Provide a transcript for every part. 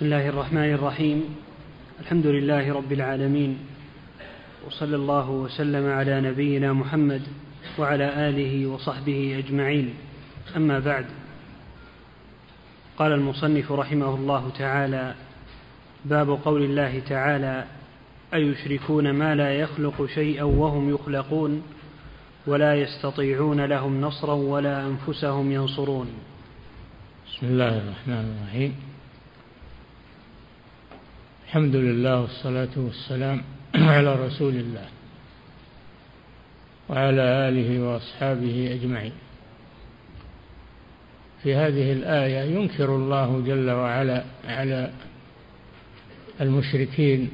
بسم الله الرحمن الرحيم. الحمد لله رب العالمين. وصلى الله وسلم على نبينا محمد وعلى آله وصحبه أجمعين. أما بعد. قال المصنف رحمه الله تعالى باب قول الله تعالى أيشركون ما لا يخلق شيئا وهم يخلقون ولا يستطيعون لهم نصرا ولا أنفسهم ينصرون. بسم الله الرحمن الرحيم. الحمد لله والصلاة والسلام على رسول الله وعلى آله وأصحابه أجمعين. في هذه الآية ينكر الله جل وعلا على المشركين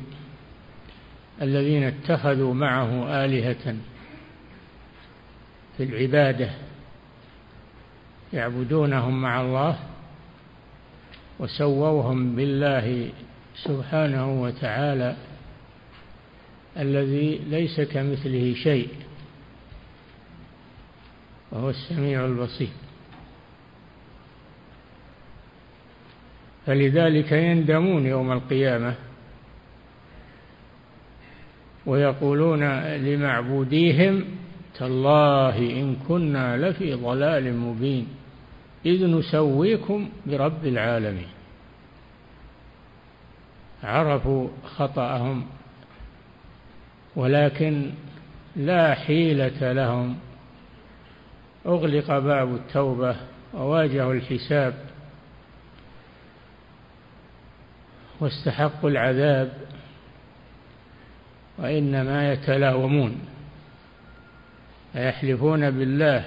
الذين اتخذوا معه آلهة في العبادة يعبدونهم مع الله وسووهم بالله سبحانه وتعالى الذي ليس كمثله شيء وهو السميع البصير. فلذلك يندمون يوم القيامة ويقولون لمعبوديهم تالله إن كنا لفي ضلال مبين إذ نسويكم برب العالمين. عرفوا خطأهم ولكن لا حيلة لهم. أغلق باب التوبة وواجهوا الحساب واستحقوا العذاب وإنما يتلاومون فيحلفون بالله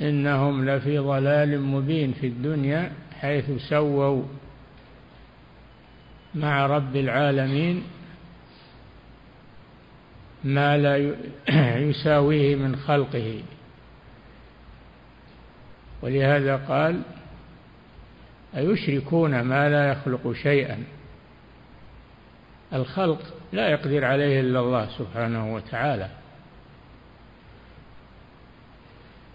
إنهم لفي ضلال مبين في الدنيا حيث سووا مع رب العالمين ما لا يساويه من خلقه. ولهذا قال أيشركون ما لا يخلق شيئا؟ الخلق لا يقدر عليه إلا الله سبحانه وتعالى.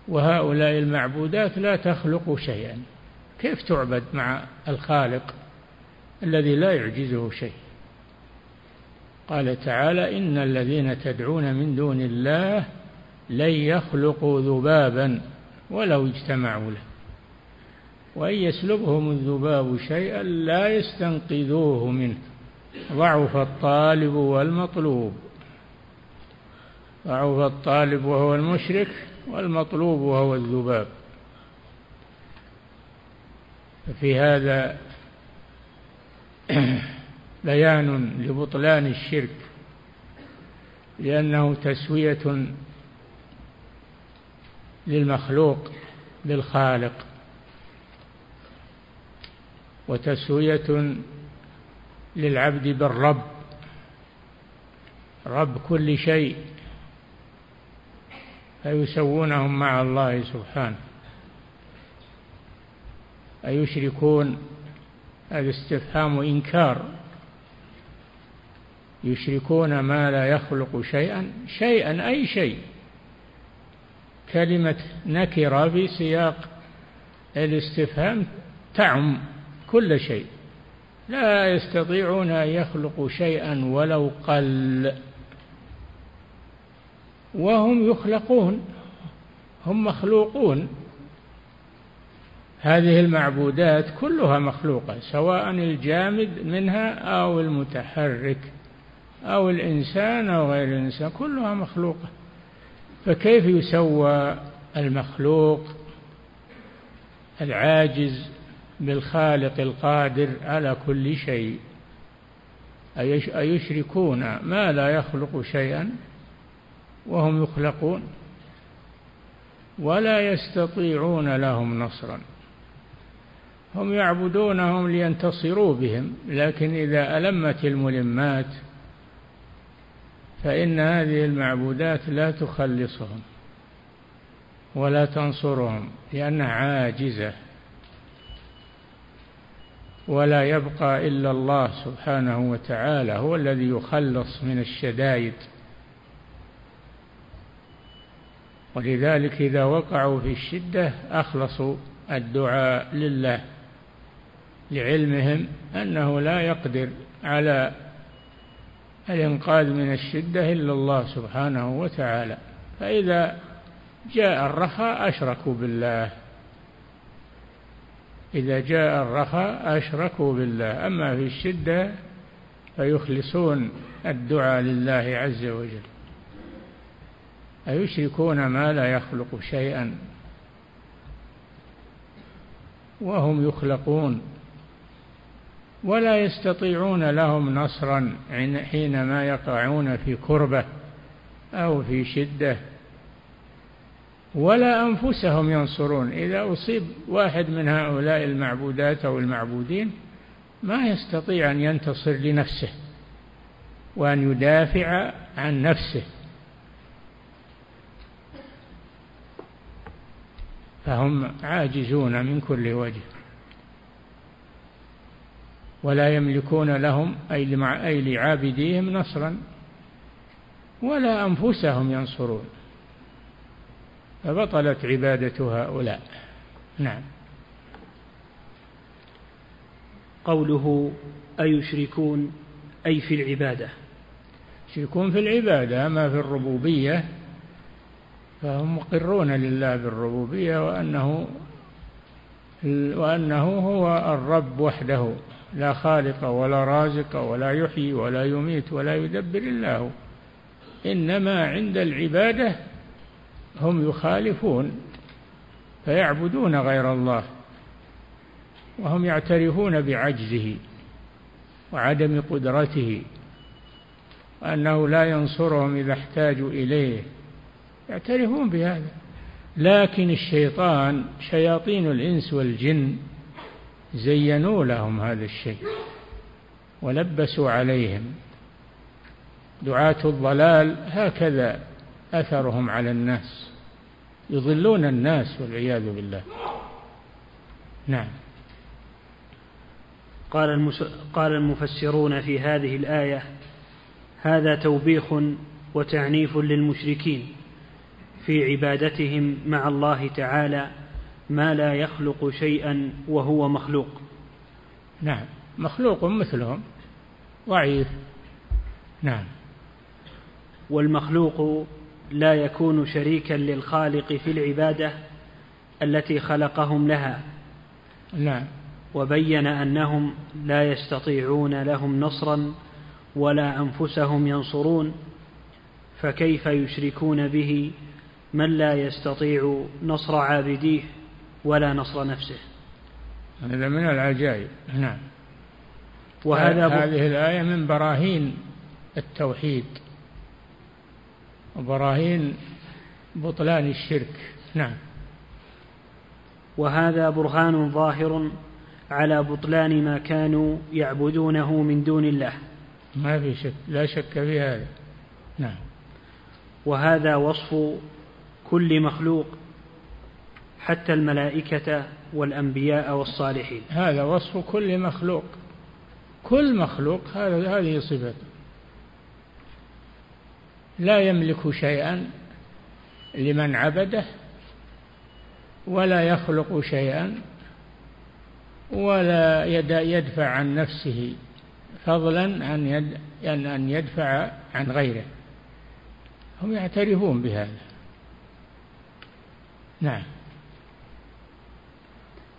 وهؤلاء المعبودات لا تخلق شيئا. كيف تعبد مع الخالق؟ الذي لا يعجزه شيء. قال تعالى إن الذين تدعون من دون الله لن يخلقوا ذبابا ولو اجتمعوا له. وإن يسلبهم الذباب شيئا لا يستنقذوه منه. ضعف الطالب والمطلوب. ضعف الطالب وهو المشرك والمطلوب وهو الذباب. ففي هذا بيان لبطلان الشرك لأنه تسوية للمخلوق بالخالق وتسوية للعبد بالرب رب كل شيء فيسوونهم مع الله سبحانه أيشركون؟ هذا استفهام إنكار. يشركون ما لا يخلق شيئا. شيئا أي شيء. كلمة نكرة في سياق الاستفهام تعم كل شيء. لا يستطيعون أن يخلقوا شيئا ولو قل. وهم يخلقون هم مخلوقون. هذه المعبودات كلها مخلوقة سواء الجامد منها أو المتحرك أو الإنسان أو غير الإنسان كلها مخلوقة. فكيف يسوى المخلوق العاجز بالخالق القادر على كل شيء؟ أيشركون؟ ما لا يخلق شيئا وهم يخلقون ولا يستطيعون لهم نصرا. هم يعبدونهم لينتصروا بهم لكن إذا ألمت الملمات فإن هذه المعبودات لا تخلصهم ولا تنصرهم لأنها عاجزة ولا يبقى إلا الله سبحانه وتعالى هو الذي يخلص من الشدائد. ولذلك إذا وقعوا في الشدة أخلصوا الدعاء لله. لعلمهم أنه لا يقدر على الإنقاذ من الشدة إلا الله سبحانه وتعالى. فإذا جاء الرخاء أشركوا بالله. إذا جاء الرخاء أشركوا بالله. أما في الشدة فيخلصون الدعاء لله عز وجل. أيشركون ما لا يخلق شيئا؟ وهم يخلقون. ولا يستطيعون لهم نصرا حينما يقعون في كربة أو في شدة. ولا أنفسهم ينصرون. إذا أصيب واحد من هؤلاء المعبودات أو المعبودين ما يستطيع أن ينتصر لنفسه وأن يدافع عن نفسه. فهم عاجزون من كل وجه. ولا يملكون لهم أي لعابديهم نصرا ولا أنفسهم ينصرون. فبطلت عبادة هؤلاء. نعم. قوله أيشركون أي في العبادة. يشركون في العبادة أما في الربوبية فهم مقرون لله بالربوبية وأنه وأنه هو الرب وحده. لا خالق ولا رازق ولا يحيي ولا يميت ولا يدبر إلا هو. إنما عند العبادة هم يخالفون فيعبدون غير الله وهم يعترفون بعجزه وعدم قدرته وأنه لا ينصرهم إذا احتاجوا إليه. يعترفون بهذا. لكن الشيطان شياطين الإنس والجن زينوا لهم هذا الشيء ولبسوا عليهم. دعاة الضلال هكذا أثرهم على الناس يضلون الناس والعياذ بالله. نعم. قال قال المفسرون في هذه الآية هذا توبيخ وتعنيف للمشركين في عبادتهم مع الله تعالى ما لا يخلق شيئا وهو مخلوق. نعم. مخلوق مثلهم. ضعيف. نعم. والمخلوق لا يكون شريكا للخالق في العبادة التي خلقهم لها. نعم. وبين أنهم لا يستطيعون لهم نصرا ولا أنفسهم ينصرون. فكيف يشركون به من لا يستطيع نصر عابديه؟ ولا نصر نفسه. هذا من العجائب نعم. وهذا هذه الآية من براهين التوحيد. وبراهين بطلان الشرك نعم. وهذا برهان ظاهر على بطلان ما كانوا يعبدونه من دون الله. ما في شك لا شك في هذا. نعم. وهذا وصف كل مخلوق. حتى الملائكة والأنبياء والصالحين. هذا وصف كل مخلوق. كل مخلوق هذا هذه صفته. لا يملك شيئا لمن عبده ولا يخلق شيئا ولا يدفع عن نفسه فضلا عن أن يدفع عن غيره. هم يعترفون بهذا. نعم.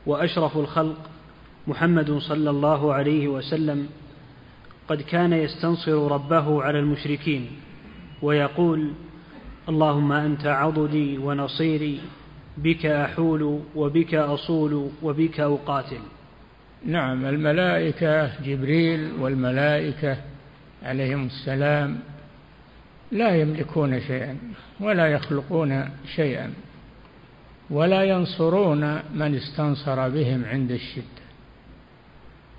وأشرف الخلق محمد صلى الله عليه وسلم قد كان يستنصر ربه على المشركين ويقول اللهم أنت عضدي ونصيري بك أحول وبك أصول وبك أقاتل. نعم الملائكة جبريل والملائكة عليهم السلام لا يملكون شيئا ولا يخلقون شيئا. ولا ينصرون من استنصر بهم عند الشدة.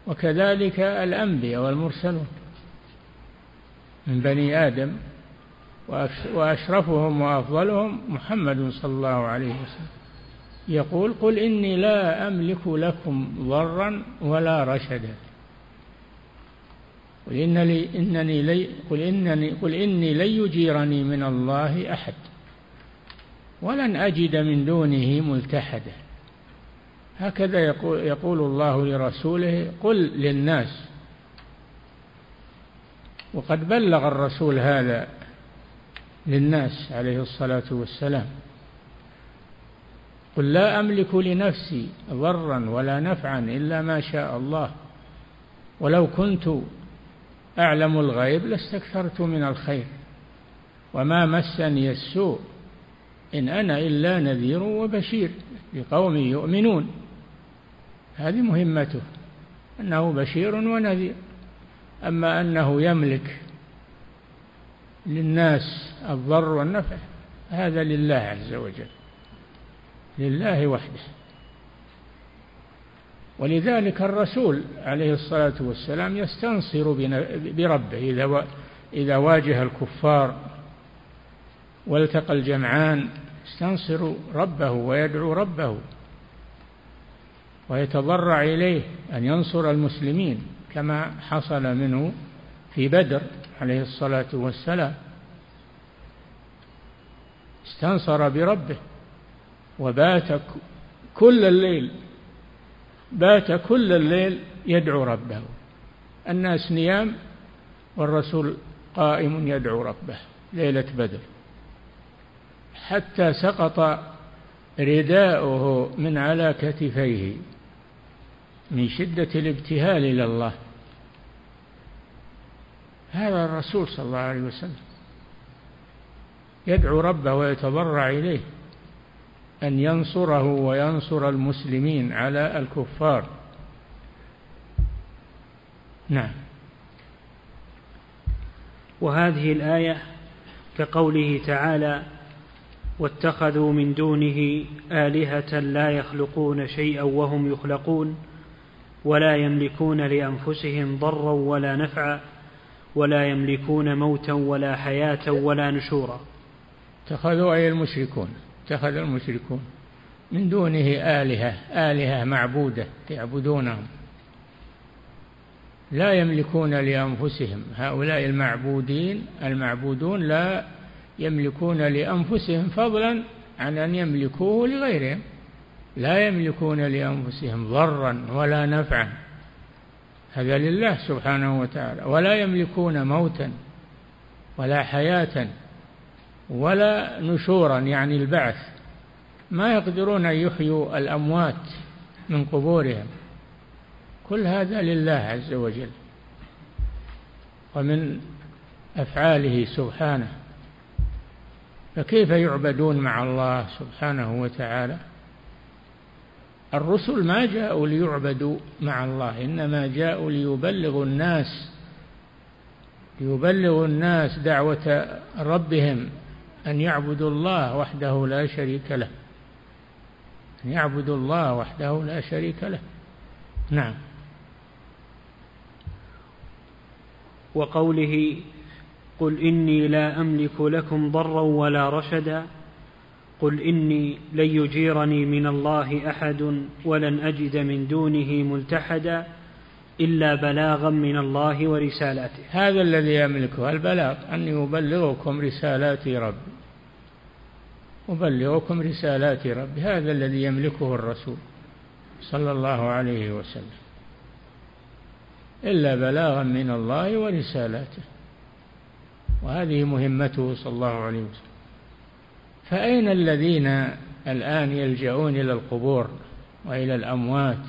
وكذلك الأنبياء والمرسلون من بني آدم وأشرفهم وأفضلهم محمد صلى الله عليه وسلم. يقول قل إني لا أملك لكم ضرا ولا رشدا. قل إنني إنني قل إنني قل إني لن يجيرني من الله أحد. ولن أجد من دونه ملتحدا. هكذا يقول, يقول الله لرسوله قل للناس. وقد بلغ الرسول هذا للناس عليه الصلاة والسلام. قل لا أملك لنفسي ضرا ولا نفعا إلا ما شاء الله. ولو كنت أعلم الغيب لاستكثرت من الخير. وما مسني السوء إن أنا إلا نذير وبشير لقوم يؤمنون. هذه مهمته أنه بشير ونذير. أما أنه يملك للناس الضر والنفع هذا لله عز وجل لله وحده. ولذلك الرسول عليه الصلاة والسلام يستنصر بربه إذا إذا واجه الكفار والتقى الجمعان يستنصر ربه ويدعو ربه ويتضرع إليه أن ينصر المسلمين كما حصل منه في بدر عليه الصلاة والسلام. استنصر بربه وبات كل الليل بات كل الليل يدعو ربه. الناس نيام والرسول قائم يدعو ربه ليلة بدر. حتى سقط رداؤه من على كتفيه من شدة الابتهال إلى الله. هذا الرسول صلى الله عليه وسلم يدعو ربه ويتضرع إليه أن ينصره وينصر المسلمين على الكفار. نعم. وهذه الآية كقوله تعالى واتخذوا من دونه آلهة لا يخلقون شيئا وهم يخلقون ولا يملكون لأنفسهم ضرا ولا نفعا ولا يملكون موتا ولا حياة ولا نشورا. اتخذوا أي المشركون؟ اتخذ المشركون من دونه آلهة آلهة معبودة يعبدونهم. لا يملكون لأنفسهم. هؤلاء المعبودين المعبودون لا يملكون لأنفسهم فضلا عن أن يملكوه لغيرهم. لا يملكون لأنفسهم ضرا ولا نفعا. هذا لله سبحانه وتعالى. ولا يملكون موتا ولا حياة ولا نشورا يعني البعث. ما يقدرون أن يحيوا الأموات من قبورهم. كل هذا لله عز وجل. ومن أفعاله سبحانه. فكيف يعبدون مع الله سبحانه وتعالى؟ الرسل ما جاءوا ليعبدوا مع الله إنما جاءوا ليبلغوا الناس ليبلغوا الناس دعوة ربهم أن يعبدوا الله وحده لا شريك له. أن يعبدوا الله وحده لا شريك له. نعم. وقوله قل إني لا أملك لكم ضرا ولا رشدا. قل إني لن يجيرني من الله أحد ولن أجد من دونه ملتحدا إلا بلاغا من الله ورسالاته. هذا الذي يملكه البلاغ أني أبلغكم رسالات ربي. أبلغكم رسالات ربي. هذا الذي يملكه الرسول صلى الله عليه وسلم. إلا بلاغا من الله ورسالاته. وهذه مهمته صلى الله عليه وسلم. فأين الذين الآن يلجؤون إلى القبور وإلى الأموات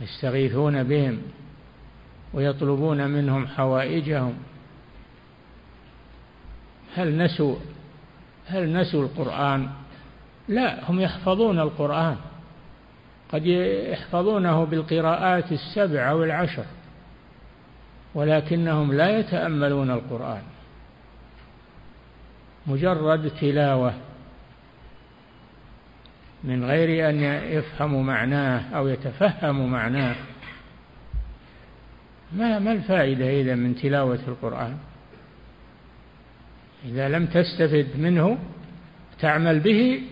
يستغيثون بهم ويطلبون منهم حوائجهم؟ هل نسوا هل نسوا القرآن؟ لا هم يحفظون القرآن. قد يحفظونه بالقراءات السبع أو العشر ولكنهم لا يتأملون القرآن. مجرد تلاوة من غير أن يفهموا معناه أو يتفهموا معناه. ما ما الفائدة إذا من تلاوة القرآن؟ إذا لم تستفد منه تعمل به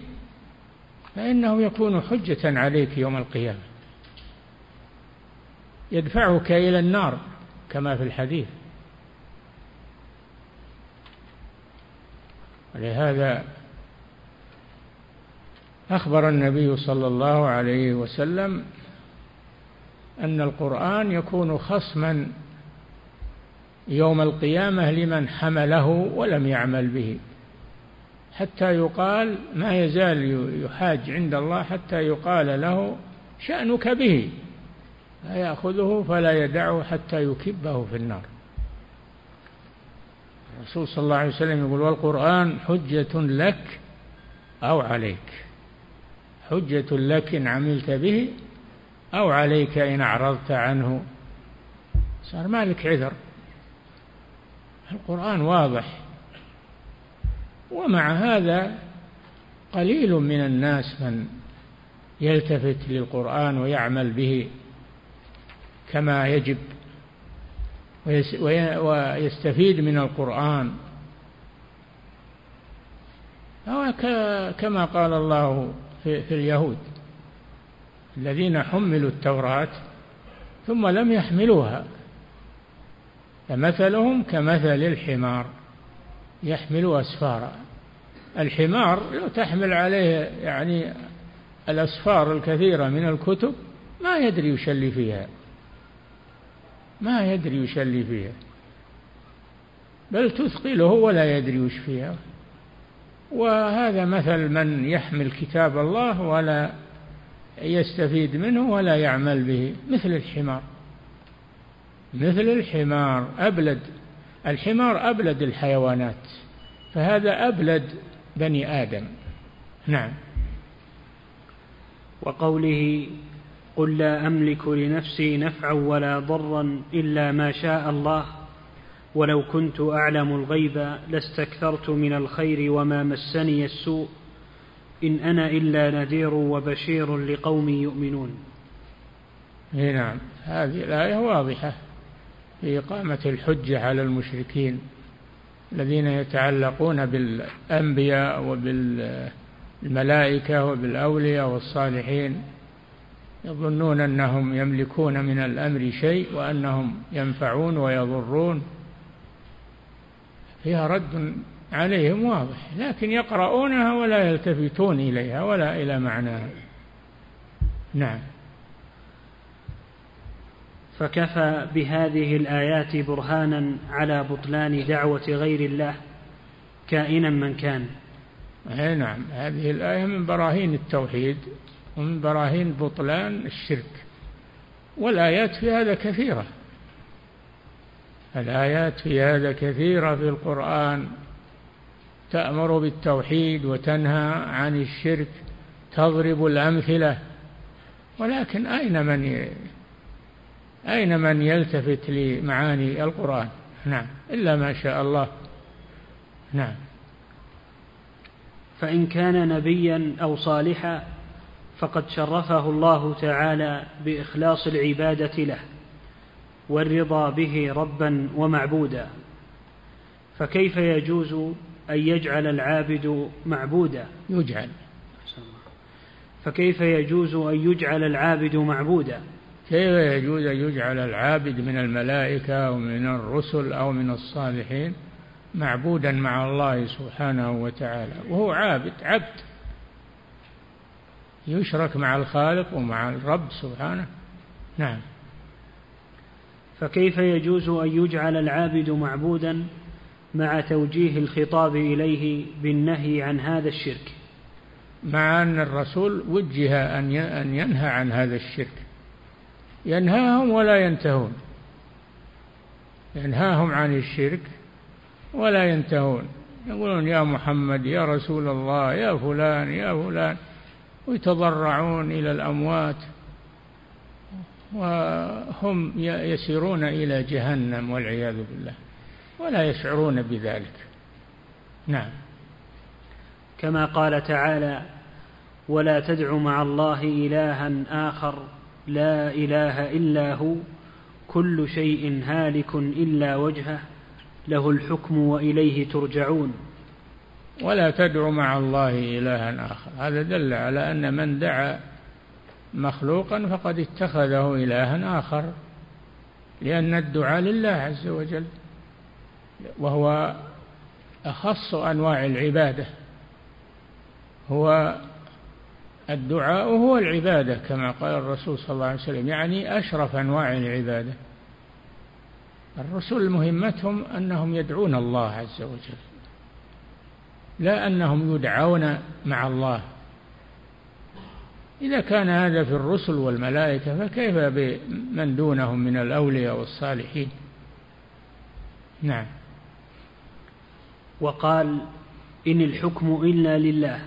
فإنه يكون حجة عليك يوم القيامة. يدفعك إلى النار. كما في الحديث. ولهذا أخبر النبي صلى الله عليه وسلم أن القرآن يكون خصما يوم القيامة لمن حمله ولم يعمل به حتى يقال ما يزال يحاج عند الله حتى يقال له شأنك به. فيأخذه فلا يدعه حتى يكبه في النار. الرسول صلى الله عليه وسلم يقول والقرآن حجة لك أو عليك. حجة لك إن عملت به أو عليك إن أعرضت عنه. صار مالك عذر. القرآن واضح. ومع هذا قليل من الناس من يلتفت للقرآن ويعمل به. كما يجب ويستفيد من القرآن. أو كما قال الله في, اليهود الذين حملوا التوراة ثم لم يحملوها فمثلهم كمثل الحمار يحمل أسفارا. الحمار لو تحمل عليه يعني الأسفار الكثيرة من الكتب ما يدري يشلي فيها. ما يدري يشلي فيها. بل تثقله ولا يدري وش فيها. وهذا مثل من يحمل كتاب الله ولا يستفيد منه ولا يعمل به. مثل الحمار. مثل الحمار أبلد. الحمار أبلد الحيوانات. فهذا أبلد بني آدم. نعم. وقوله قل لا أملك لنفسي نفعا ولا ضرا إلا ما شاء الله ولو كنت أعلم الغيب لاستكثرت من الخير وما مسني السوء إن أنا إلا نذير وبشير لقوم يؤمنون. نعم. هذه الآية واضحة في إقامة الحجة على المشركين الذين يتعلقون بالأنبياء وبالملائكة وبالأولياء والصالحين. يظنون أنهم يملكون من الأمر شيء وأنهم ينفعون ويضرون. فيها رد عليهم واضح لكن يقرؤونها ولا يلتفتون إليها ولا إلى معناها نعم. فكفى بهذه الآيات برهانا على بطلان دعوة غير الله كائنا من كان. أي نعم هذه الآية من براهين التوحيد. ومن براهين بطلان الشرك والآيات في هذا كثيرة الآيات في هذا كثيرة في القرآن تأمر بالتوحيد وتنهى عن الشرك تضرب الأمثلة ولكن أين من أين من يلتفت لمعاني القرآن؟ نعم إلا ما شاء الله. نعم. فإن كان نبيا أو صالحا فقد شرفه الله تعالى بإخلاص العبادة له والرضا به ربا ومعبودا. فكيف يجوز أن يجعل العابد معبودا؟ يجعل. فكيف يجوز أن يجعل العابد معبودا؟ كيف يجوز أن يجعل العابد من الملائكة أو من الرسل أو من الصالحين معبودا مع الله سبحانه وتعالى؟ وهو عابد عبد. يشرك مع الخالق ومع الرب سبحانه. نعم. فكيف يجوز أن يجعل العابد معبودا مع توجيه الخطاب إليه بالنهي عن هذا الشرك؟ مع أن الرسول وجه أن ينهى عن هذا الشرك. ينهاهم ولا ينتهون. ينهاهم عن الشرك ولا ينتهون. يقولون يا محمد يا رسول الله يا فلان يا فلان. ويتضرعون إلى الأموات وهم يسيرون إلى جهنم والعياذ بالله ولا يشعرون بذلك. نعم. كما قال تعالى ولا تدع مع الله إلها آخر لا إله إلا هو كل شيء هالك إلا وجهه له الحكم وإليه ترجعون. ولا تدع مع الله إلها آخر. هذا دل على أن من دعا مخلوقا فقد اتخذه إلها آخر لأن الدعاء لله عز وجل وهو أخص أنواع العبادة. هو الدعاء هو العبادة كما قال الرسول صلى الله عليه وسلم يعني أشرف أنواع العبادة. الرسل مهمتهم أنهم يدعون الله عز وجل. لا أنهم يدعون مع الله. إذا كان هذا في الرسل والملائكة فكيف بمن دونهم من الأولياء والصالحين؟ نعم. وقال إن الحكم إلا لله.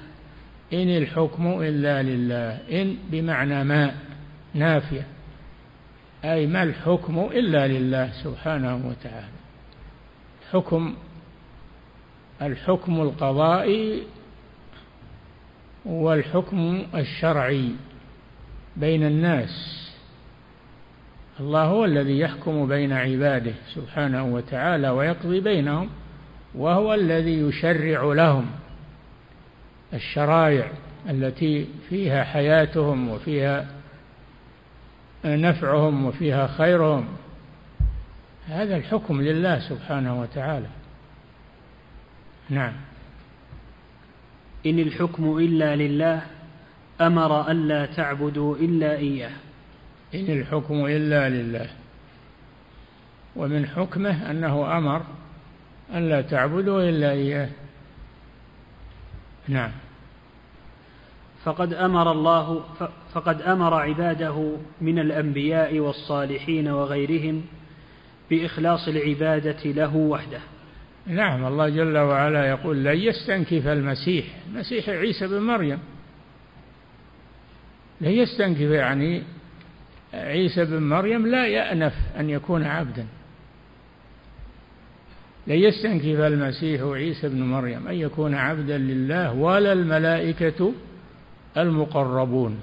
إن الحكم إلا لله. إن بمعنى ما نافية. أي ما الحكم إلا لله سبحانه وتعالى. حكم الحكم القضائي والحكم الشرعي بين الناس. الله هو الذي يحكم بين عباده سبحانه وتعالى ويقضي بينهم وهو الذي يشرع لهم الشرائع التي فيها حياتهم وفيها نفعهم وفيها خيرهم. هذا الحكم لله سبحانه وتعالى. نعم. إن الحكم إلا لله أمر ألا تعبدوا إلا إياه. إن الحكم إلا لله. ومن حكمه أنه أمر ألا تعبدوا إلا إياه. نعم. فقد أمر الله فقد أمر عباده من الأنبياء والصالحين وغيرهم بإخلاص العبادة له وحده. نعم الله جل وعلا يقول لن يستنكف المسيح. المسيح عيسى بن مريم. لن يستنكف يعني عيسى بن مريم لا يأنف أن يكون عبدا. لن يستنكف المسيح عيسى بن مريم أن يكون عبدا لله ولا الملائكة المقربون.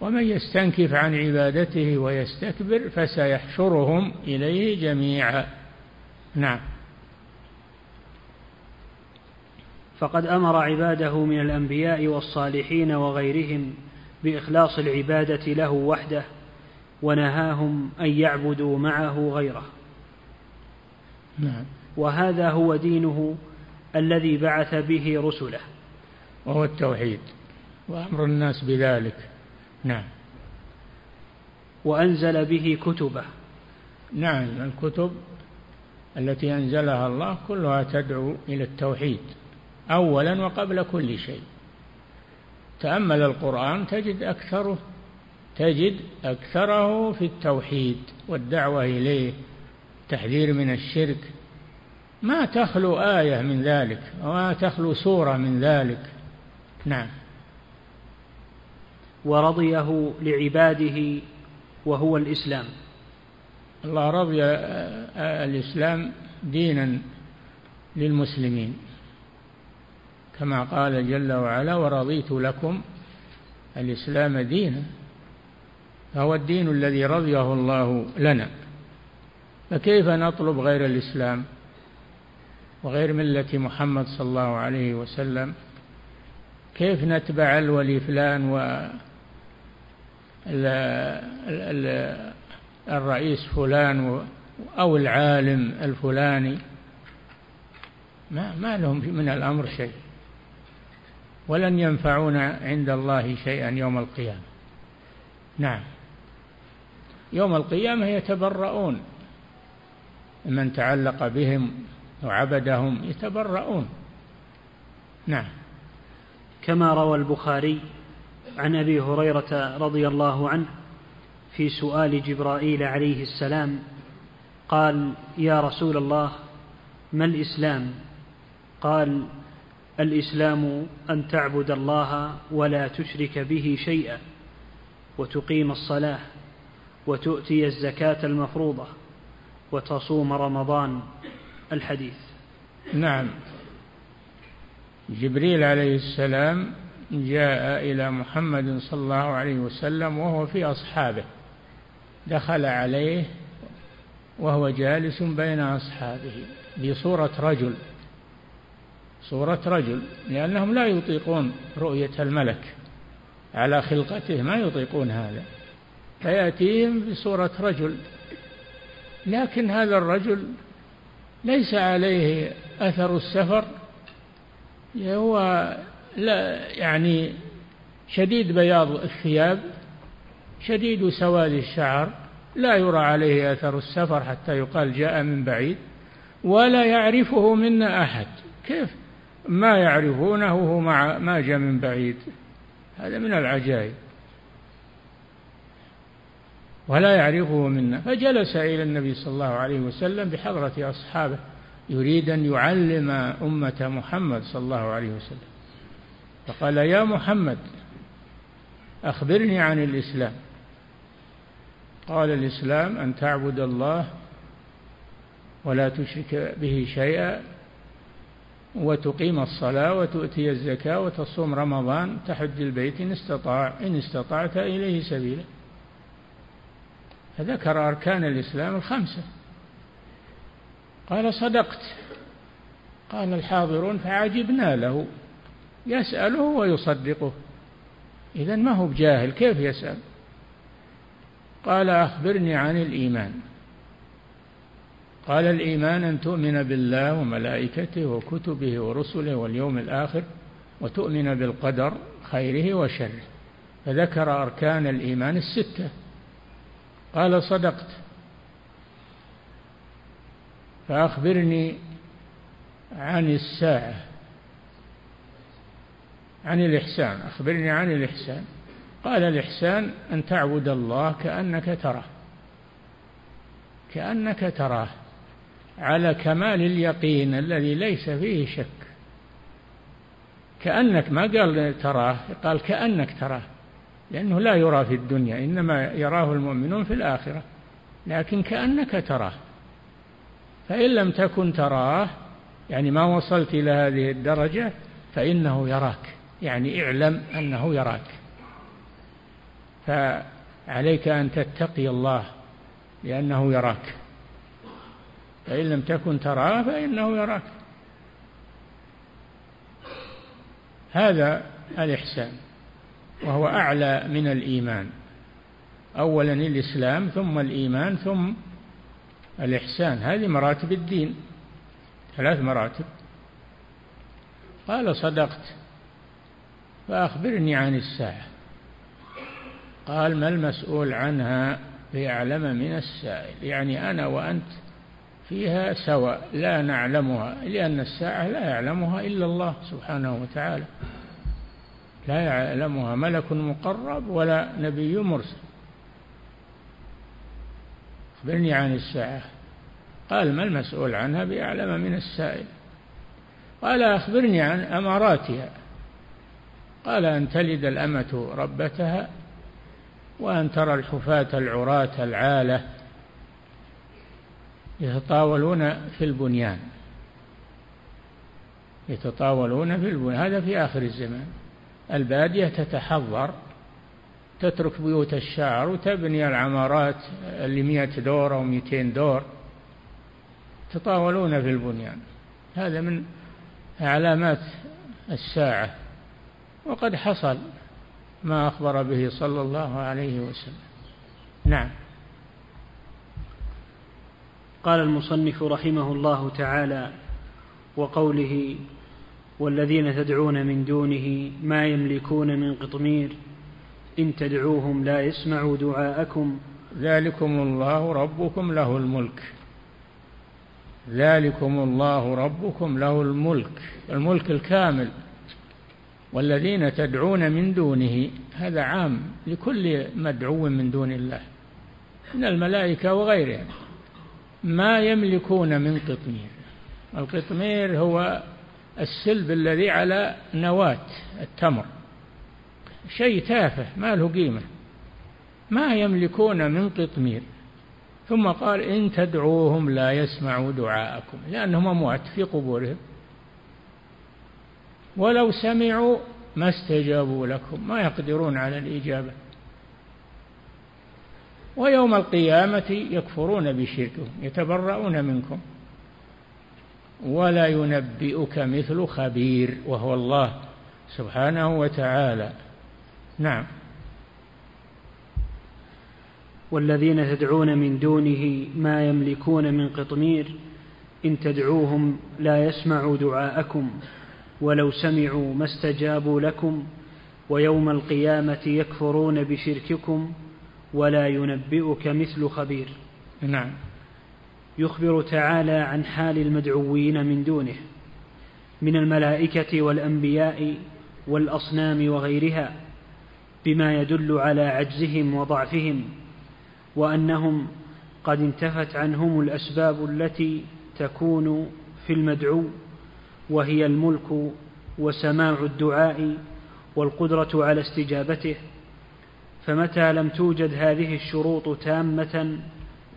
ومن يستنكف عن عبادته ويستكبر فسيحشرهم إليه جميعا. نعم. فقد أمر عباده من الأنبياء والصالحين وغيرهم بإخلاص العبادة له وحده ونهاهم أن يعبدوا معه غيره. نعم. وهذا هو دينه الذي بعث به رسله. وهو التوحيد وأمر الناس بذلك. نعم. وأنزل به كتبه. نعم الكتب التي أنزلها الله كلها تدعو إلى التوحيد. اولا وقبل كل شيء. تأمل القرآن تجد أكثره تجد أكثره في التوحيد والدعوة إليه التحذير من الشرك. ما تخلو آية من ذلك وما تخلو سورة من ذلك. نعم. ورضيه لعباده وهو الإسلام. الله رضي الإسلام دينا للمسلمين. كما قال جل وعلا ورضيت لكم الإسلام دينا فهو الدين الذي رضيه الله لنا. فكيف نطلب غير الإسلام وغير ملة محمد صلى الله عليه وسلم؟ كيف نتبع الولي فلان و الرئيس فلان أو العالم الفلاني؟ ما, ما لهم من الأمر شيء. ولن ينفعونا عند الله شيئا يوم القيامة. نعم. يوم القيامة يتبرؤون. من تعلق بهم وعبدهم يتبرؤون. نعم. كما روى البخاري عن أبي هريرة رضي الله عنه في سؤال جبرائيل عليه السلام قال يا رسول الله ما الإسلام؟ قال الإسلام أن تعبد الله ولا تشرك به شيئا وتقيم الصلاة وتؤتي الزكاة المفروضة وتصوم رمضان. الحديث. نعم. جبريل عليه السلام جاء إلى محمد صلى الله عليه وسلم وهو في أصحابه دخل عليه وهو جالس بين أصحابه بصورة رجل. صورة رجل لأنهم لا يطيقون رؤية الملك على خلقته ما يطيقون هذا. فيأتيهم بصورة رجل لكن هذا الرجل ليس عليه أثر السفر هو لا يعني شديد بياض الثياب شديد سواد الشعر لا يرى عليه أثر السفر حتى يقال جاء من بعيد ولا يعرفه منا أحد. كيف؟ ما يعرفونه هو مع ما جاء من بعيد. هذا من العجائب. ولا يعرفه منا. فجلس إلى النبي صلى الله عليه وسلم بحضرة أصحابه يريد أن يعلم أمة محمد صلى الله عليه وسلم. فقال يا محمد أخبرني عن الإسلام. قال الإسلام أن تعبد الله ولا تشرك به شيئا وتقيم الصلاة وتؤتي الزكاة وتصوم رمضان تحج البيت إن استطاع إن استطعت إليه سبيلا. فذكر أركان الإسلام الخمسة. قال صدقت. قال الحاضرون فعجبنا له. يسأله ويصدقه. إذا ما هو بجاهل كيف يسأل؟ قال أخبرني عن الإيمان. قال الإيمان أن تؤمن بالله وملائكته وكتبه ورسله واليوم الآخر وتؤمن بالقدر خيره وشره. فذكر أركان الإيمان الستة. قال صدقت. فأخبرني عن الساعة عن الإحسان. أخبرني عن الإحسان. قال الإحسان أن تعبد الله كأنك تراه كأنك تراه. على كمال اليقين الذي ليس فيه شك. كأنك ما قال تراه قال كأنك تراه لأنه لا يرى في الدنيا إنما يراه المؤمنون في الآخرة لكن كأنك تراه. فإن لم تكن تراه يعني ما وصلت إلى هذه الدرجة فإنه يراك يعني اعلم أنه يراك. فعليك أن تتقي الله لأنه يراك. فإن لم تكن تراه فإنه يراك. هذا الإحسان وهو أعلى من الإيمان. أولا الإسلام ثم الإيمان ثم الإحسان. هذه مراتب الدين ثلاث مراتب. قال صدقت فأخبرني عن الساعة. قال ما المسؤول عنها؟ بأعلم من السائل. يعني أنا وأنت فيها سواء لا نعلمها لأن الساعة لا يعلمها إلا الله سبحانه وتعالى. لا يعلمها ملك مقرب ولا نبي مرسل. أخبرني عن الساعة. قال ما المسؤول عنها؟ بأعلم من السائل. قال أخبرني عن أماراتها. قال أن تلد الأمة ربتها وأن ترى الحفاة العراة العالة يتطاولون في البنيان. يتطاولون في البنيان. هذا في آخر الزمان. البادية تتحضر تترك بيوت الشعر وتبني العمارات اللي مئة دور أو مئتين دور. تطاولون في البنيان. هذا من علامات الساعة. وقد حصل ما أخبر به صلى الله عليه وسلم. نعم. قال المصنف رحمه الله تعالى وقوله والذين تدعون من دونه ما يملكون من قطمير إن تدعوهم لا يسمعوا دعاءكم. ذلكم الله ربكم له الملك. ذلكم الله ربكم له الملك الملك الكامل. والذين تدعون من دونه هذا عام لكل مدعو من دون الله من الملائكة وغيرهم. ما يملكون من قطمير. القطمير هو السلب الذي على نواة التمر. شيء تافه ما له قيمة. ما يملكون من قطمير. ثم قال إن تدعوهم لا يسمعوا دعاءكم لأنهم أموات في قبورهم. ولو سمعوا ما استجابوا لكم ما يقدرون على الإجابة. ويوم القيامة يكفرون بشركهم يتبرؤون منكم ولا ينبئك مثل خبير وهو الله سبحانه وتعالى. نعم. والذين تدعون من دونه ما يملكون من قطمير إن تدعوهم لا يسمعوا دعاءكم ولو سمعوا ما استجابوا لكم ويوم القيامة يكفرون بشرككم ولا ينبئك مثل خبير. نعم. يخبر تعالى عن حال المدعوين من دونه من الملائكة والأنبياء والأصنام وغيرها بما يدل على عجزهم وضعفهم وأنهم قد انتفت عنهم الأسباب التي تكون في المدعو وهي الملك وسماع الدعاء والقدرة على استجابته فمتى لم توجد هذه الشروط تامة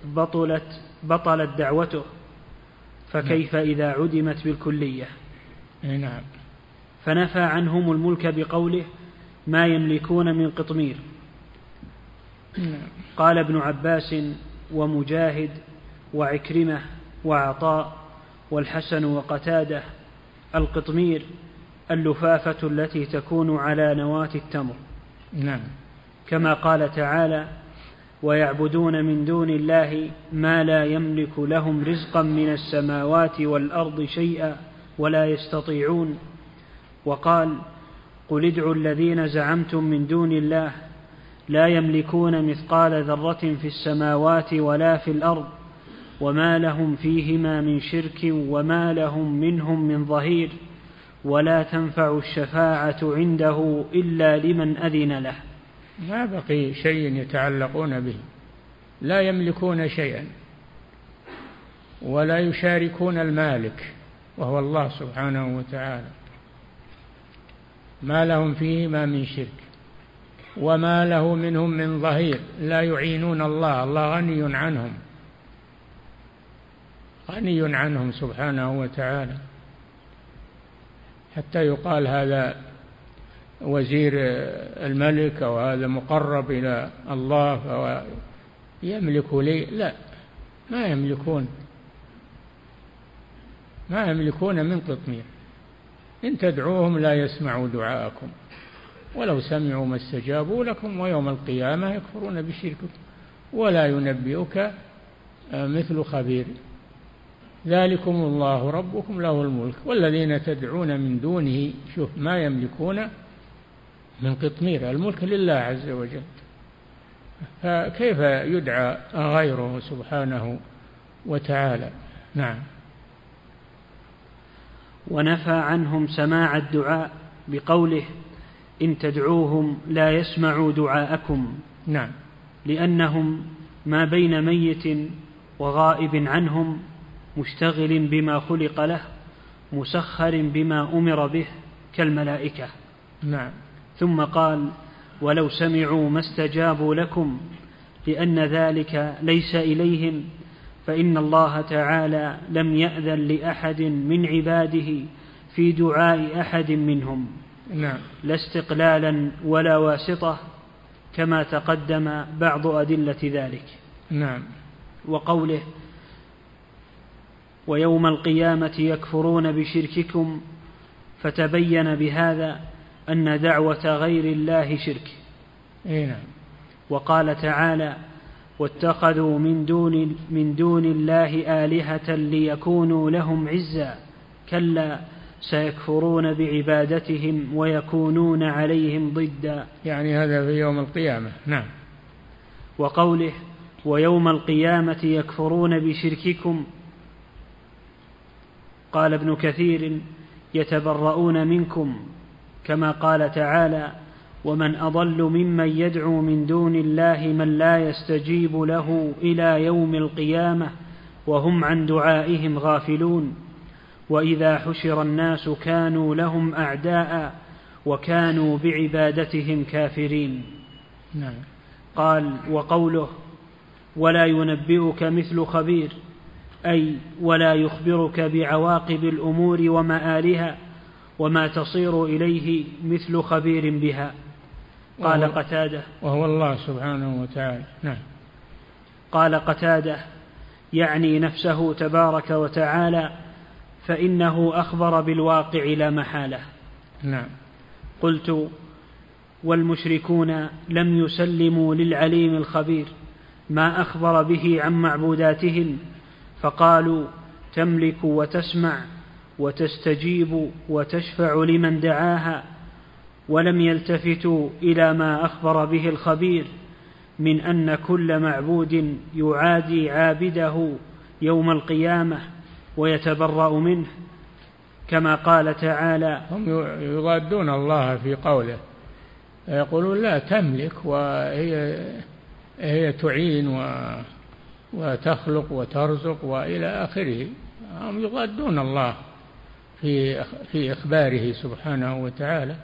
بطلت بطلت دعوته؟ فكيف نعم. إذا عدمت بالكلية؟ نعم. فنفى عنهم الملك بقوله ما يملكون من قطمير. نعم. قال ابن عباس ومجاهد وعكرمة وعطاء والحسن وقتادة القطمير اللفافة التي تكون على نواة التمر. نعم. كما قال تعالى ويعبدون من دون الله ما لا يملك لهم رزقا من السماوات والأرض شيئا ولا يستطيعون. وقال قل ادعوا الذين زعمتم من دون الله لا يملكون مثقال ذرة في السماوات ولا في الأرض وما لهم فيهما من شرك وما لهم منهم من ظهير ولا تنفع الشفاعة عنده إلا لمن أذن له. ما بقي شيء يتعلقون به. لا يملكون شيئا. ولا يشاركون المالك وهو الله سبحانه وتعالى. ما لهم فيهما من شرك. وما له منهم من ظهير. لا يعينون الله. الله غني عنهم. غني عنهم سبحانه وتعالى. حتى يقال هذا وزير الملك أو هذا مقرب إلى الله فهو يملك لي. لا ما يملكون ما يملكون من قطمير إن تدعوهم لا يسمعوا دعاءكم ولو سمعوا ما استجابوا لكم ويوم القيامة يكفرون بشرككم ولا ينبئك مثل خبير. ذلكم الله ربكم له الملك. والذين تدعون من دونه شوف ما يملكون من قطمير الملك لله عز وجل. فكيف يدعى غيره سبحانه وتعالى؟ نعم. ونفى عنهم سماع الدعاء بقوله إن تدعوهم لا يسمعوا دعاءكم. نعم. لأنهم ما بين ميت وغائب عنهم مشتغل بما خلق له مسخر بما أمر به كالملائكة. نعم. ثم قال ولو سمعوا ما استجابوا لكم لأن ذلك ليس إليهم فإن الله تعالى لم يأذن لأحد من عباده في دعاء أحد منهم. نعم. لا استقلالا ولا واسطة كما تقدم بعض أدلة ذلك. نعم. وقوله ويوم القيامة يكفرون بشرككم فتبين بهذا أن دعوة غير الله شرك. أي نعم. وقال تعالى واتخذوا من دون من دون الله آلهة ليكونوا لهم عزا. كلا سيكفرون بعبادتهم ويكونون عليهم ضدا. يعني هذا في يوم القيامة. نعم. وقوله ويوم القيامة يكفرون بشرككم. قال ابن كثير يتبرؤون منكم. كما قال تعالى ومن أضل ممن يدعو من دون الله من لا يستجيب له إلى يوم القيامة وهم عن دعائهم غافلون وإذا حشر الناس كانوا لهم أعداء وكانوا بعبادتهم كافرين نعم. قال وقوله ولا ينبئك مثل خبير أي ولا يخبرك بعواقب الأمور ومآلها وما تصير إليه مثل خبير بها. قال وهو قتادة. وهو الله سبحانه وتعالى. نعم. قال قتادة يعني نفسه تبارك وتعالى فإنه أخبر بالواقع لا محالة. نعم. قلت والمشركون لم يسلموا للعليم الخبير ما أخبر به عن معبوداتهم فقالوا تملك وتسمع وتستجيب وتشفع لمن دعاها ولم يلتفتوا إلى ما أخبر به الخبير من أن كل معبود يعادي عابده يوم القيامة ويتبرأ منه كما قال تعالى هم يضادون الله في قوله يقولون لا تملك وهي هي تعين و وتخلق وترزق وإلى آخره. هم يضادون الله. في في إخباره سبحانه وتعالى.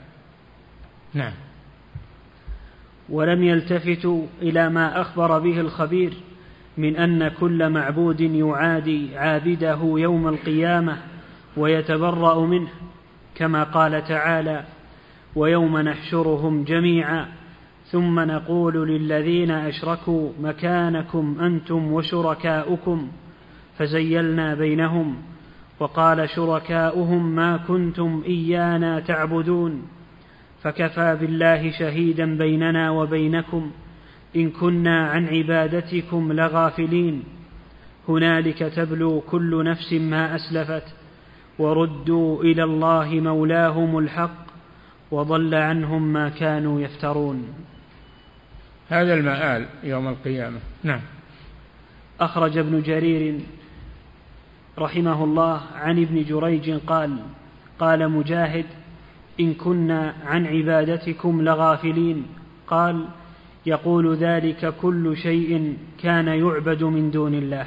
نعم. ولم يلتفتوا إلى ما أخبر به الخبير من أن كل معبود يعادي عابده يوم القيامة ويتبرأ منه كما قال تعالى ويوم نحشرهم جميعا ثم نقول للذين أشركوا مكانكم أنتم وشركاؤكم فزيلنا بينهم وقال شركاؤهم ما كنتم إيانا تعبدون فكفى بالله شهيدا بيننا وبينكم إن كنا عن عبادتكم لغافلين. هنالك تبلو كل نفس ما أسلفت وردوا إلى الله مولاهم الحق وضل عنهم ما كانوا يفترون. هذا المآل يوم القيامة. نعم. أخرج ابن جرير رحمه الله عن ابن جريج قال قال مجاهد إن كنا عن عبادتكم لغافلين. قال يقول ذلك كل شيء كان يعبد من دون الله.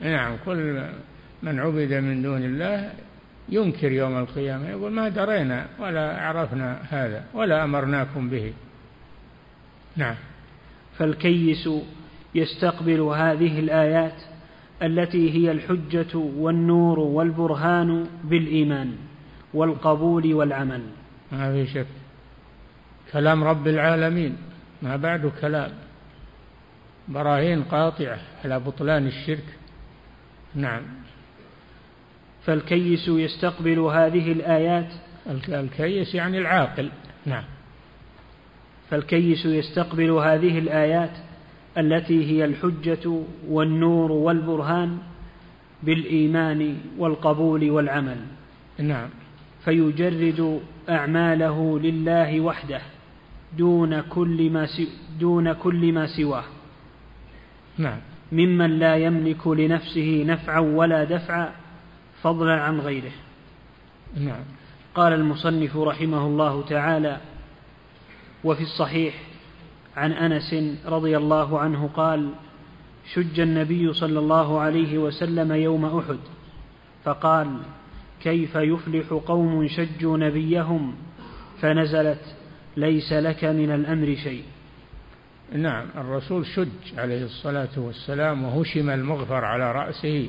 نعم كل من عبد من دون الله ينكر يوم القيامة يقول ما درينا ولا عرفنا هذا ولا أمرناكم به. نعم. فالكيس يستقبل هذه الآيات التي هي الحجة والنور والبرهان بالإيمان والقبول والعمل. ما في شك. كلام رب العالمين ما بعد كلام. براهين قاطعة على بطلان الشرك. نعم. فالكيس يستقبل هذه الآيات. الكيس يعني العاقل. نعم. فالكيس يستقبل هذه الآيات. التي هي الحجة والنور والبرهان بالإيمان والقبول والعمل. نعم. فيجرد أعماله لله وحده دون كل ما دون كل ما سواه. نعم. ممن لا يملك لنفسه نفعا ولا دفعا فضلا عن غيره. نعم. قال المصنف رحمه الله تعالى وفي الصحيح عن أنس رضي الله عنه قال شج النبي صلى الله عليه وسلم يوم أحد فقال كيف يفلح قوم شجوا نبيهم؟ فنزلت ليس لك من الأمر شيء. نعم الرسول شج عليه الصلاة والسلام وهشم المغفر على رأسه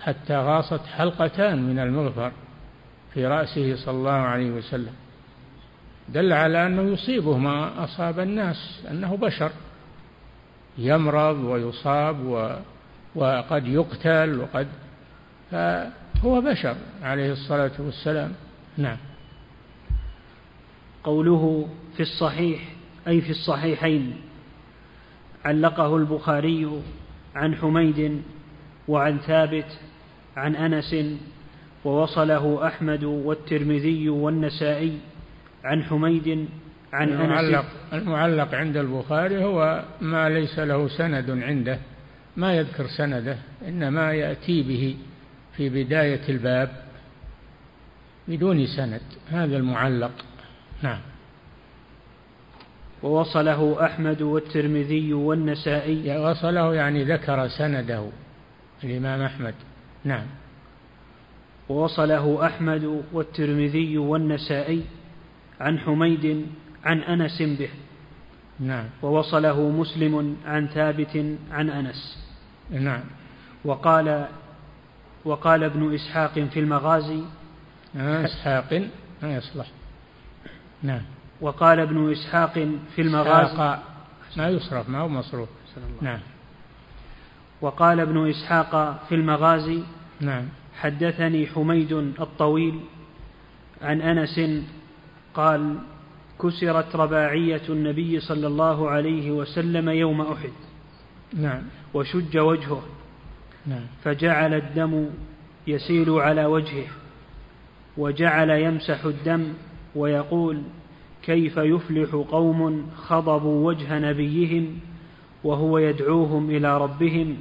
حتى غاصت حلقتان من المغفر في رأسه صلى الله عليه وسلم. دل على أنه يصيبه ما أصاب الناس أنه بشر. يمرض ويصاب و وقد يقتل وقد فهو بشر عليه الصلاة والسلام. نعم. قوله في الصحيح أي في الصحيحين علقه البخاري عن حميد وعن ثابت عن أنس ووصله أحمد والترمذي والنسائي. عن حميد عن المعلق أنس. المعلق عند البخاري هو ما ليس له سند عنده ما يذكر سنده إنما يأتي به في بداية الباب بدون سند. هذا المعلق. نعم. ووصله أحمد والترمذي والنسائي. وصله يعني ذكر سنده الإمام أحمد. نعم. ووصله أحمد والترمذي والنسائي. عن حميد عن أنس به. نعم. ووصله مسلم عن ثابت عن أنس. نعم. وقال وقال ابن إسحاق في المغازي. آه إسحاق. ما يصلح. نعم. وقال ابن إسحاق في المغازي. ما يصرف ما هو مصروف. نعم. وقال ابن إسحاق في المغازي. نعم. حدثني حميد الطويل عن أنس قال كسرت رباعية النبي صلى الله عليه وسلم يوم أحد. نعم. وشج وجهه. نعم. فجعل الدم يسيل على وجهه. وجعل يمسح الدم ويقول كيف يفلح قوم خضبوا وجه نبيهم وهو يدعوهم إلى ربهم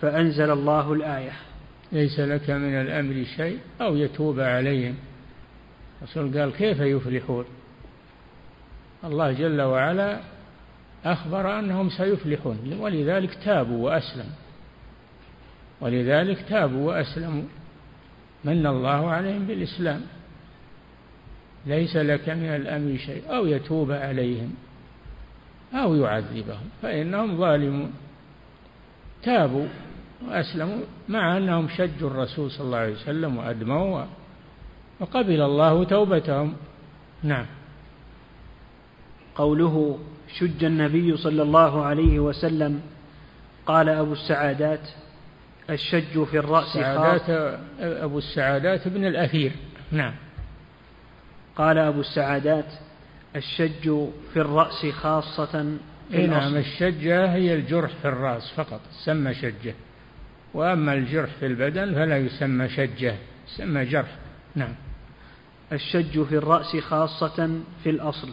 فأنزل الله الآية. ليس لك من الأمر شيء أو يتوب عليهم. الرسول قال كيف يفلحون؟ الله جل وعلا أخبر أنهم سيفلحون ولذلك تابوا وأسلموا. ولذلك تابوا وأسلموا. من الله عليهم بالإسلام. ليس لك من الأمر شيء. أو يتوب عليهم أو يعذبهم. فإنهم ظالمون. تابوا وأسلموا مع أنهم شجوا الرسول صلى الله عليه وسلم وأدموا. وقبل الله توبتهم. نعم. قوله شج النبي صلى الله عليه وسلم قال أبو السعادات الشج في الرأس سعادات أبو السعادات بن الأثير. نعم. قال أبو السعادات الشج في الرأس خاصة في إيه نعم الشجة هي الجرح في الرأس فقط سمى شجة. وأما الجرح في البدن فلا يسمى شجة يسمى جرح. نعم. الشج في الرأس خاصة في الأصل.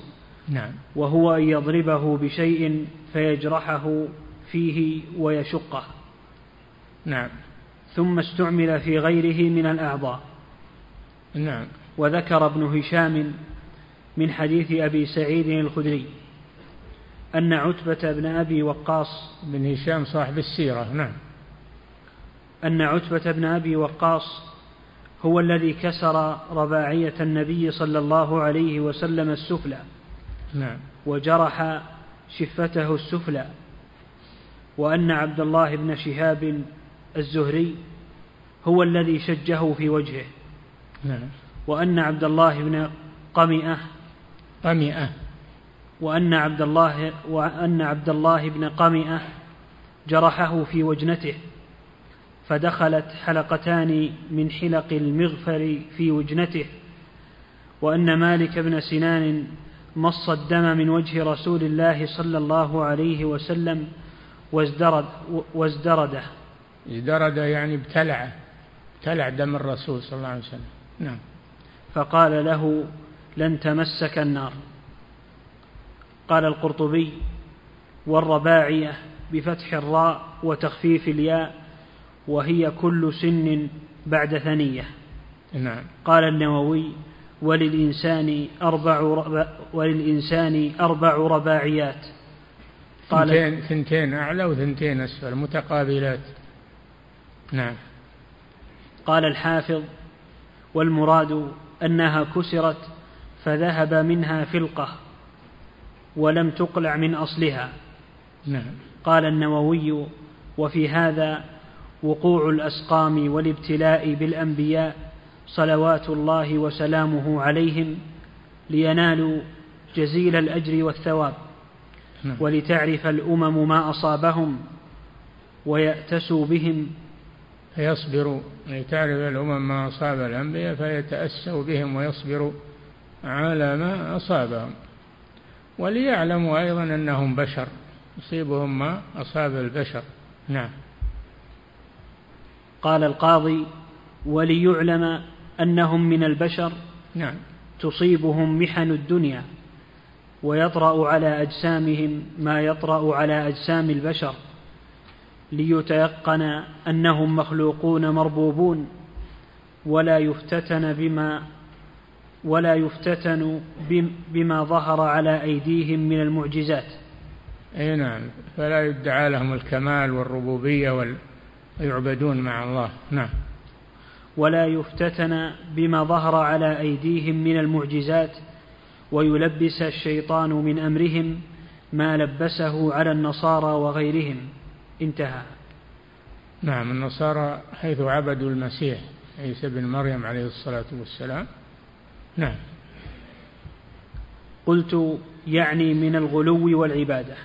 نعم. وهو أن يضربه بشيء فيجرحه فيه ويشقه. نعم. ثم استعمل في غيره من الأعضاء. نعم. وذكر ابن هشام من حديث أبي سعيد الخدري أن عتبة بن أبي وقاص بن هشام صاحب السيرة. نعم. أن عتبة بن أبي وقاص هو الذي كسر رباعية النبي صلى الله عليه وسلم السفلى. نعم. وجرح شفته السفلى. وأن عبد الله بن شهاب الزهري هو الذي شجه في وجهه. نعم. وأن عبد الله بن قمئة قمئة. وأن عبد الله وأن عبد الله بن قمئة جرحه في وجنته. فدخلت حلقتان من حلق المغفر في وجنته وأن مالك بن سنان مص الدم من وجه رسول الله صلى الله عليه وسلم وازدرد وازدرده. ازدرد يعني ابتلعه ابتلع دم الرسول صلى الله عليه وسلم. نعم. فقال له لن تمسك النار. قال القرطبي والرباعية بفتح الراء وتخفيف الياء وهي كل سن بعد ثنية. نعم. قال النووي وللإنسان أربع ربا وللإنسان أربع رباعيات. قال ثنتين, ثنتين أعلى وثنتين أسفل متقابلات. نعم. قال الحافظ والمراد أنها كسرت فذهب منها فلقة ولم تقلع من أصلها. نعم. قال النووي وفي هذا وقوع الأسقام والابتلاء بالأنبياء صلوات الله وسلامه عليهم لينالوا جزيل الأجر والثواب نعم. ولتعرف الأمم ما أصابهم ويأتسوا بهم. فيصبروا لتعرف الأمم ما أصاب الأنبياء فيتأسوا بهم ويصبروا على ما أصابهم. وليعلموا أيضا أنهم بشر يصيبهم ما أصاب البشر. نعم. قال القاضي وليعلم أنهم من البشر نعم. تصيبهم محن الدنيا ويطرأ على أجسامهم ما يطرأ على أجسام البشر ليتيقن أنهم مخلوقون مربوبون ولا يفتتن بما ولا يفتتن بما ظهر على أيديهم من المعجزات. أي نعم. فلا يدعى لهم الكمال والربوبية ويعبدون مع الله. نعم. ولا يفتتن بما ظهر على أيديهم من المعجزات ويلبس الشيطان من أمرهم ما لبسه على النصارى وغيرهم. انتهى. نعم النصارى حيث عبدوا المسيح عيسى بن مريم عليه الصلاة والسلام. نعم. قلت يعني من الغلو والعبادة.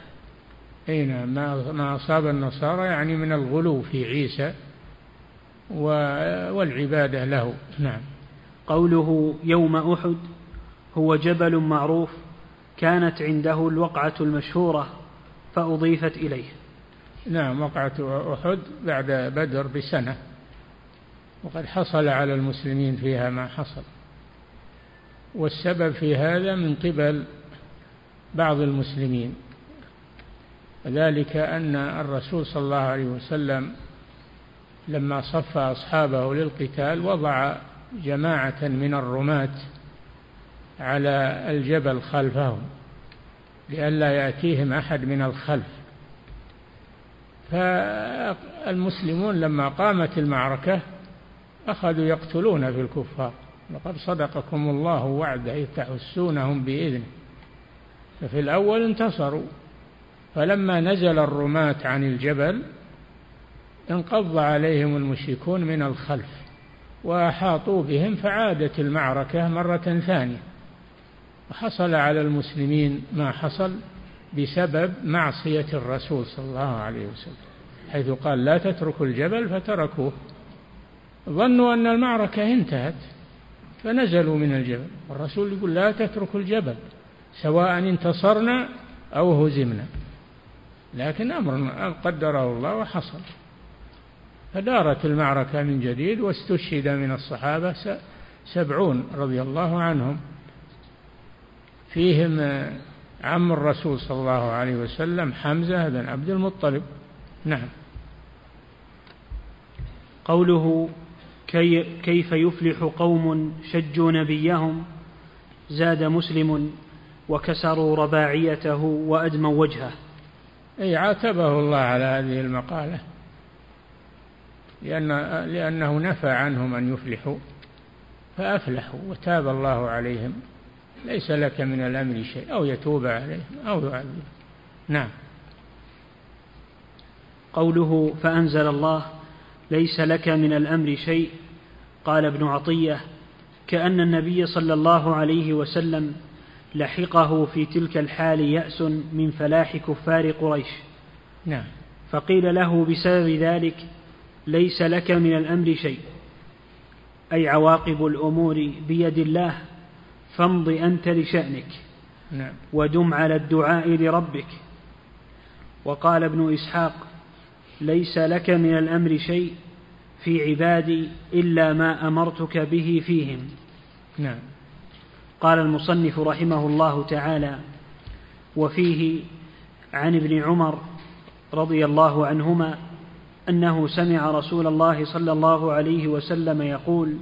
أي نعم. ما أصاب النصارى يعني من الغلو في عيسى والعبادة له. نعم. قوله يوم أحد هو جبل معروف كانت عنده الوقعة المشهورة فأضيفت إليه. نعم وقعة أحد بعد بدر بسنة. وقد حصل على المسلمين فيها ما حصل. والسبب في هذا من قبل بعض المسلمين. ذلك أن الرسول صلى الله عليه وسلم لما صف أصحابه للقتال وضع جماعة من الرماة على الجبل خلفهم لئلا يأتيهم أحد من الخلف. فالمسلمون لما قامت المعركة أخذوا يقتلون في الكفار. لقد صدقكم الله وعده تحسونهم بإذنه. ففي الأول انتصروا فلما نزل الرماة عن الجبل انقض عليهم المشركون من الخلف وأحاطوا بهم فعادت المعركة مرة ثانية. وحصل على المسلمين ما حصل بسبب معصية الرسول صلى الله عليه وسلم حيث قال لا تتركوا الجبل فتركوه. ظنوا أن المعركة انتهت فنزلوا من الجبل. والرسول يقول لا تتركوا الجبل سواء انتصرنا أو هزمنا. لكن أمر قدره الله وحصل. فدارت المعركة من جديد واستشهد من الصحابة سبعون رضي الله عنهم. فيهم عم الرسول صلى الله عليه وسلم حمزة بن عبد المطلب. نعم. قوله كي كيف يفلح قوم شجوا نبيهم زاد مسلم وكسروا رباعيته وأدموا وجهه. أي عاتبه الله على هذه المقالة لأن لأنه نفى عنهم أن يفلحوا فأفلحوا وتاب الله عليهم. ليس لك من الأمر شيء أو يتوب عليهم أو يعذب. نعم. قوله فأنزل الله ليس لك من الأمر شيء. قال ابن عطية كأن النبي صلى الله عليه وسلم لحقه في تلك الحال يأس من فلاح كفار قريش. نعم. فقيل له بسبب ذلك ليس لك من الأمر شيء. أي عواقب الأمور بيد الله فامض أنت لشأنك. نعم. ودم على الدعاء لربك. وقال ابن إسحاق ليس لك من الأمر شيء في عبادي إلا ما أمرتك به فيهم. نعم. قال المصنف رحمه الله تعالى وفيه عن ابن عمر رضي الله عنهما أنه سمع رسول الله صلى الله عليه وسلم يقول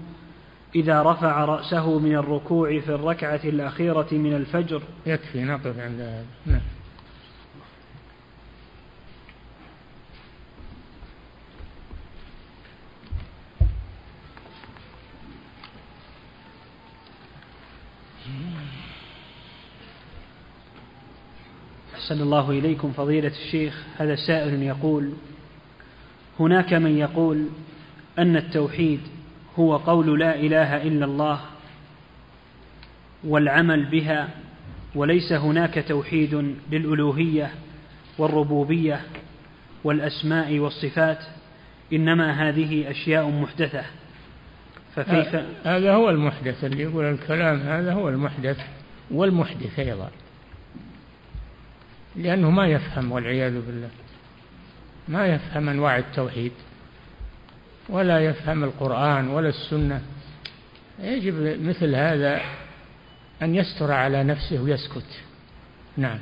إذا رفع رأسه من الركوع في الركعة الأخيرة من الفجر يكفي نقف عند نعم. أحسن الله إليكم فضيلة الشيخ هذا سائل يقول هناك من يقول أن التوحيد هو قول لا إله إلا الله والعمل بها وليس هناك توحيد للألوهية والربوبية والأسماء والصفات إنما هذه أشياء محدثة. فكيف؟ هذا هو المحدث اللي يقول الكلام هذا هو المحدث والمحدث أيضا. لأنه ما يفهم والعياذ بالله. ما يفهم أنواع التوحيد ولا يفهم القرآن ولا السنة. يجب مثل هذا أن يستر على نفسه ويسكت. نعم.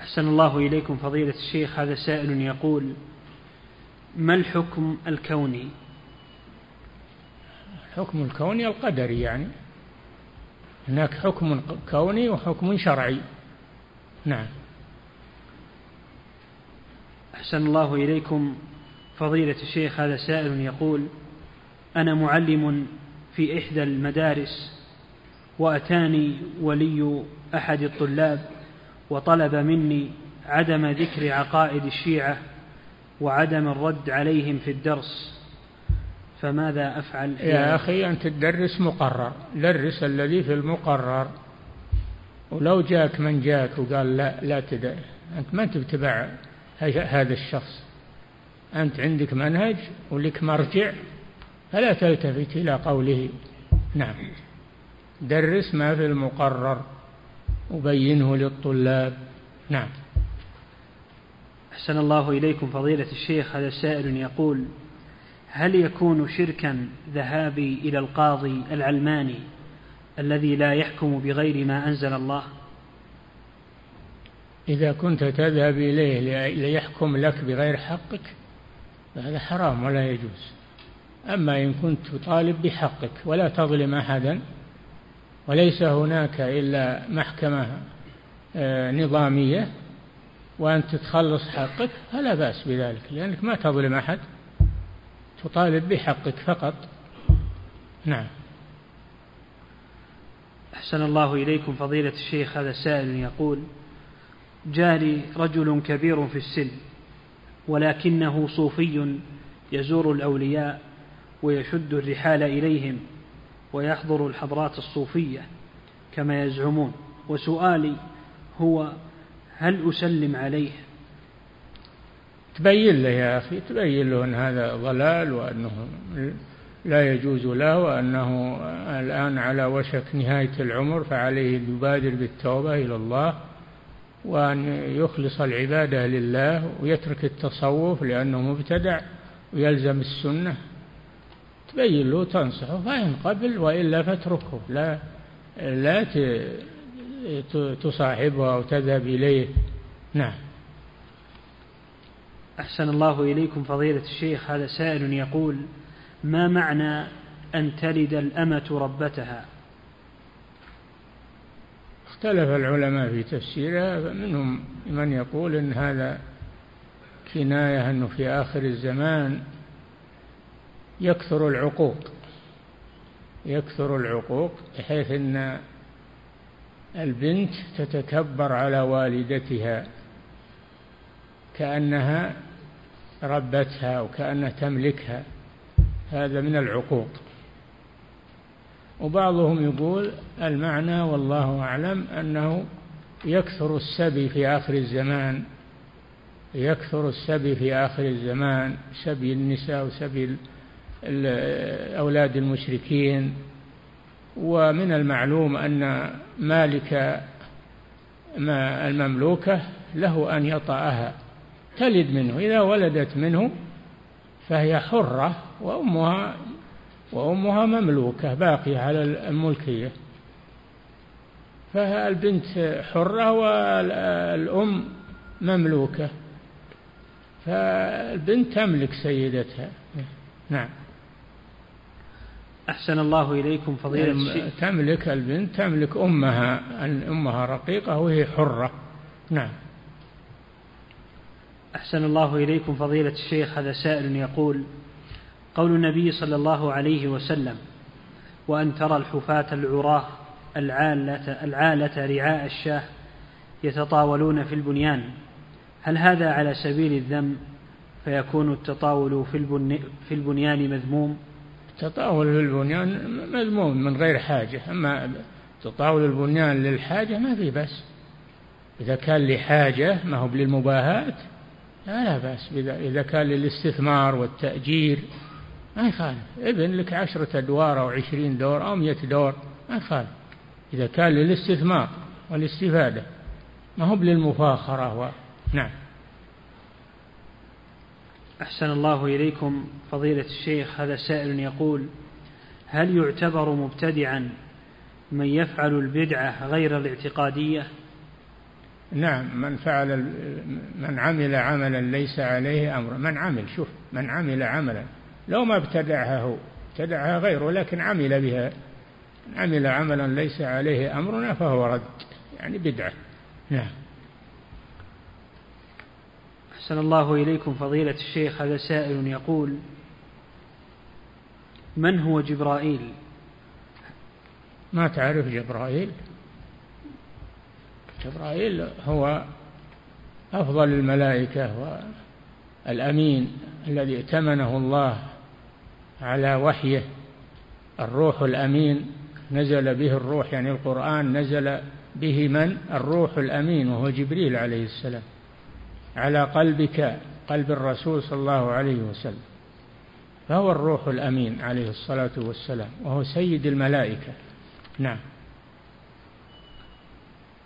أحسن الله إليكم فضيلة الشيخ. هذا سائل يقول ما الحكم الكوني؟ الحكم الكوني القدري يعني. هناك حكم كوني وحكم شرعي. نعم. أحسن الله إليكم فضيلة الشيخ هذا سائل يقول أنا معلم في إحدى المدارس وأتاني ولي أحد الطلاب وطلب مني عدم ذكر عقائد الشيعة وعدم الرد عليهم في الدرس فماذا أفعل؟ يا أخي أنت تدرس مقرر درس الذي في المقرر. ولو جاك من جاك وقال لا لا تدع. أنت ما تتبع هذا الشخص. أنت عندك منهج ولك مرجع فلا تلتفت إلى قوله. نعم. درس ما في المقرر وبينه للطلاب. نعم. أحسن الله إليكم فضيلة الشيخ. هذا سائل يقول هل يكون شركا ذهابي إلى القاضي العلماني الذي لا يحكم بغير ما أنزل الله. إذا كنت تذهب إليه ليحكم لك بغير حقك فهذا حرام ولا يجوز. أما إن كنت تطالب بحقك ولا تظلم أحدا وليس هناك إلا محكمة آه، نظامية وأنت تخلص حقك فلا بأس بذلك لأنك ما تظلم أحد تطالب بحقك فقط. نعم. أحسن الله إليكم فضيلة الشيخ هذا سائل يقول جاري رجل كبير في السن ولكنه صوفي يزور الأولياء ويشد الرحال إليهم ويحضر الحضرات الصوفية كما يزعمون. وسؤالي هو هل أسلم عليه؟ تبين له يا أخي تبين له أن هذا ضلال وأنه لا يجوز له وأنه الآن على وشك نهاية العمر فعليه أن يبادر بالتوبة إلى الله وأن يخلص العبادة لله ويترك التصوف لأنه مبتدع ويلزم السنة. تبين له تنصحه فإن قبل وإلا فاتركه. لا لا تصاحبه أو تذهب إليه. نعم. أحسن الله إليكم فضيلة الشيخ. هذا سائل يقول ما معنى أن تلد الأمة ربتها؟ اختلف العلماء في تفسيرها فمنهم من يقول إن هذا كناية إنه في آخر الزمان يكثر العقوق يكثر العقوق بحيث إن البنت تتكبر على والدتها كأنها ربتها وكأنها تملكها. هذا من العقوق. وبعضهم يقول المعنى والله أعلم أنه يكثر السبي في آخر الزمان يكثر السبي في آخر الزمان سبي النساء وسبي أولاد المشركين. ومن المعلوم أن مالك ما المملوكة له أن يطأها تلد منه إذا ولدت منه فهي حرة وأمها وأمها مملوكة باقية على الملكية. فالبنت حرة والأم مملوكة. فالبنت تملك سيدتها. نعم. أحسن الله إليكم فضيلة الشيخ. تملك البنت تملك أمها أمها رقيقة وهي حرة. نعم. أحسن الله إليكم فضيلة الشيخ. هذا سائل يقول قول النبي صلى الله عليه وسلم وأن ترى الحفاة العراة العالة, العالة رعاء الشاه يتطاولون في البنيان هل هذا على سبيل الذم فيكون التطاول في, البنيان مذموم؟ التطاول في البنيان مذموم من غير حاجة أما تطاول البنيان للحاجة ما في بس إذا كان لحاجة ما هو للمباهاة لا لا بأس. إذا كان للاستثمار والتأجير ما يخالف. ابن لك عشرة أدوار أو عشرين دور أو مئة دور ما يخالف. إذا كان للاستثمار والاستفادة ما هو للمفاخرة و... نعم. أحسن الله إليكم فضيلة الشيخ هذا سائل يقول هل يعتبر مبتدعا من يفعل البدعة غير الاعتقادية؟ نعم من فعل من عمل عملا ليس عليه أمر. من عمل شوف من عمل عملا. لو ما ابتدعها هو ابتدعها غيره لكن عمل بها عمل عملا ليس عليه أمرنا فهو رد يعني بدعة. نعم. أحسن الله إليكم فضيلة الشيخ هذا سائل يقول من هو جبرائيل؟ ما تعرف جبرائيل؟ جبرائيل هو أفضل الملائكة والأمين الذي ائتمنه الله على وحيه. الروح الأمين نزل به الروح يعني القرآن نزل به من؟ الروح الأمين وهو جبريل عليه السلام. على قلبك قلب الرسول صلى الله عليه وسلم. فهو الروح الأمين عليه الصلاة والسلام وهو سيد الملائكة. نعم.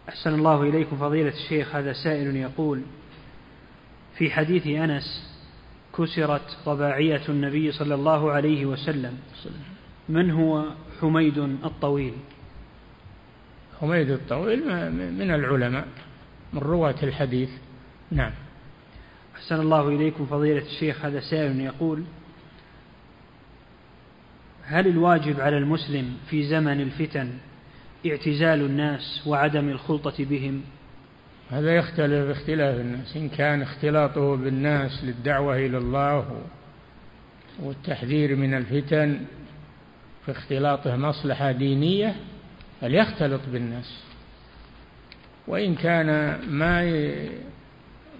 أحسن الله إليكم فضيلة الشيخ. هذا سائل يقول في حديث أنس كسرت رباعية النبي صلى الله عليه وسلم. من هو حميد الطويل؟ حميد الطويل من العلماء من رواة الحديث. نعم. أحسن الله إليكم فضيلة الشيخ هذا سائل يقول هل الواجب على المسلم في زمن الفتن اعتزال الناس وعدم الخلطة بهم؟ هذا يختلف اختلاف الناس. إن كان اختلاطه بالناس للدعوة إلى الله والتحذير من الفتن في اختلاطه مصلحة دينية فليختلط بالناس؟ وإن كان ما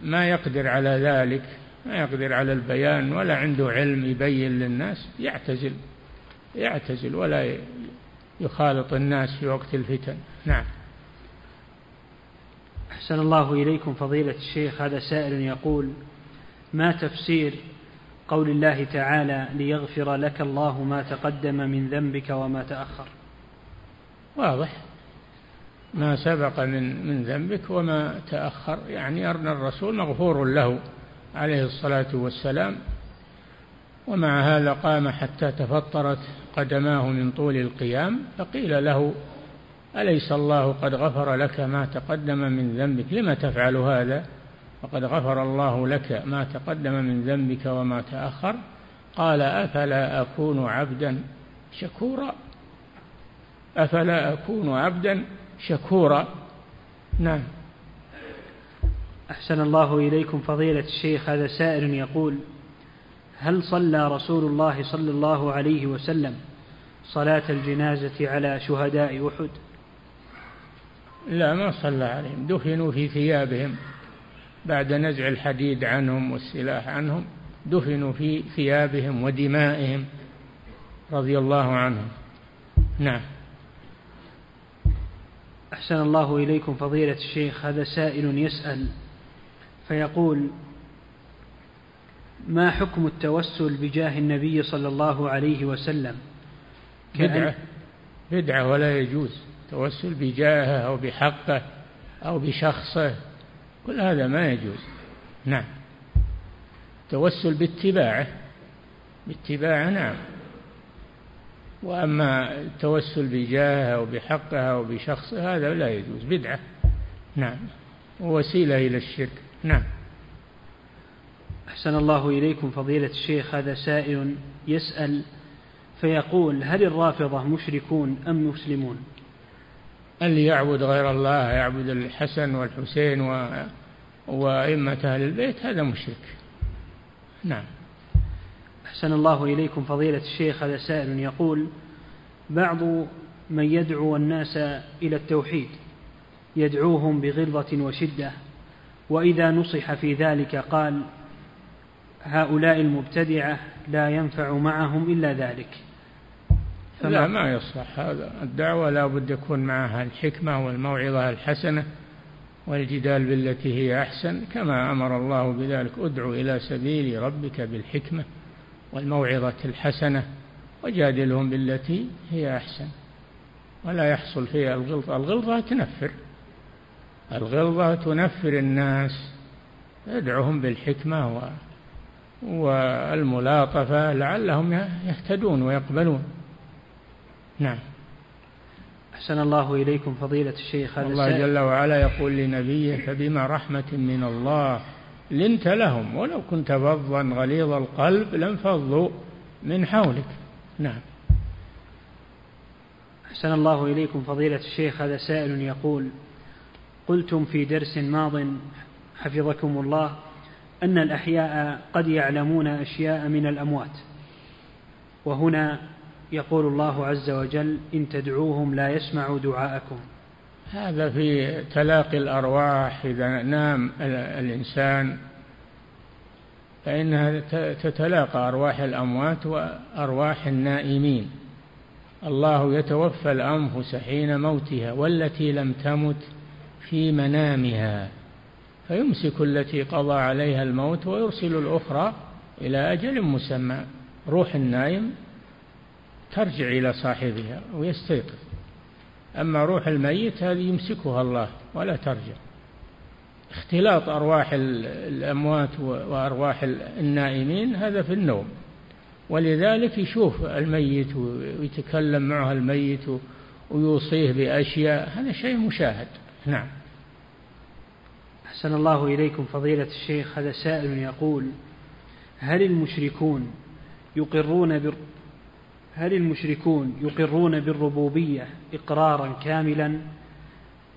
ما يقدر على ذلك ما يقدر على البيان ولا عنده علم يبين للناس يعتزل يعتزل ولا يخالط الناس في وقت الفتن. نعم. أحسن الله إليكم فضيلة الشيخ هذا سائل يقول ما تفسير قول الله تعالى ليغفر لك الله ما تقدم من ذنبك وما تأخر؟ واضح. ما سبق من من ذنبك وما تأخر يعني أن الرسول مغفور له عليه الصلاة والسلام ومع هذا قام حتى تفطرت قدماه من طول القيام فقيل له أليس الله قد غفر لك ما تقدم من ذنبك؟ لم تفعل هذا؟ وقد غفر الله لك ما تقدم من ذنبك وما تأخر؟ قال أفلا أكون عبدا شكورا؟ أفلا أكون عبدا شكورا؟ نعم. أحسن الله إليكم فضيلة الشيخ هذا سائل يقول هل صلى رسول الله صلى الله عليه وسلم صلاة الجنازة على شهداء أحد؟ لا ما صلى عليهم. دفنوا في ثيابهم. بعد نزع الحديد عنهم والسلاح عنهم دفنوا في ثيابهم ودمائهم رضي الله عنهم. نعم. أحسن الله إليكم فضيلة الشيخ. هذا سائل يسأل فيقول ما حكم التوسل بجاه النبي صلى الله عليه وسلم؟ بدعة. بدعة ولا يجوز. توسل بجاهه أو بحقه أو بشخصه. كل هذا ما يجوز. نعم. توسل باتباعه. باتباعه نعم. وأما التوسل بجاهه أو بحقه أو بشخصه هذا لا يجوز. بدعة. نعم. ووسيلة إلى الشرك. نعم. أحسن الله إليكم فضيلة الشيخ. هذا سائل يسأل فيقول هل الرافضة مشركون أم مسلمون؟ اللي يعبد غير الله يعبد الحسن والحسين و... وأئمة أهل البيت هذا مشرك. نعم. أحسن الله إليكم فضيلة الشيخ هذا سائل يقول بعض من يدعو الناس إلى التوحيد يدعوهم بغلظة وشدة وإذا نصح في ذلك قال هؤلاء المبتدعة لا ينفع معهم إلا ذلك. لا ما يصلح. هذا الدعوة لا بد يكون معها الحكمة والموعظة الحسنة والجدال بالتي هي أحسن. كما أمر الله بذلك ادع إلى سبيل ربك بالحكمة والموعظة الحسنة وجادلهم بالتي هي أحسن. ولا يحصل فيها الغلظة. الغلظة تنفر. الغلظة تنفر الناس. ادعهم بالحكمة والملاطفة لعلهم يهتدون ويقبلون. نعم. أحسن الله إليكم فضيلة الشيخ هذا الله جل وعلا يقول لنبيه فبما رحمة من الله لنت لهم ولو كنت فظا غليظ القلب لانفضوا من حولك. نعم. أحسن الله إليكم فضيلة الشيخ هذا سائل يقول قلتم في درس ماض حفظكم الله أن الأحياء قد يعلمون أشياء من الأموات وهنا يقول الله عز وجل إن تدعوهم لا يسمعوا دعاءكم. هذا في تلاقي الأرواح إذا نام الإنسان فإنها تتلاقى أرواح الأموات وأرواح النائمين. الله يتوفى الأنفس حين موتها والتي لم تمت في منامها فيمسك التي قضى عليها الموت ويرسل الأخرى إلى أجل مسمى روح النائم ترجع إلى صاحبها ويستيقظ. أما روح الميت هذه يمسكها الله ولا ترجع. اختلاط أرواح الأموات وأرواح النائمين هذا في النوم. ولذلك يشوف الميت ويتكلم معه الميت ويوصيه بأشياء. هذا شيء مشاهد. نعم. أحسن الله إليكم فضيلة الشيخ. هذا سائل يقول هل المشركون يقرون هل المشركون يقرون بالربوبية إقرارا كاملا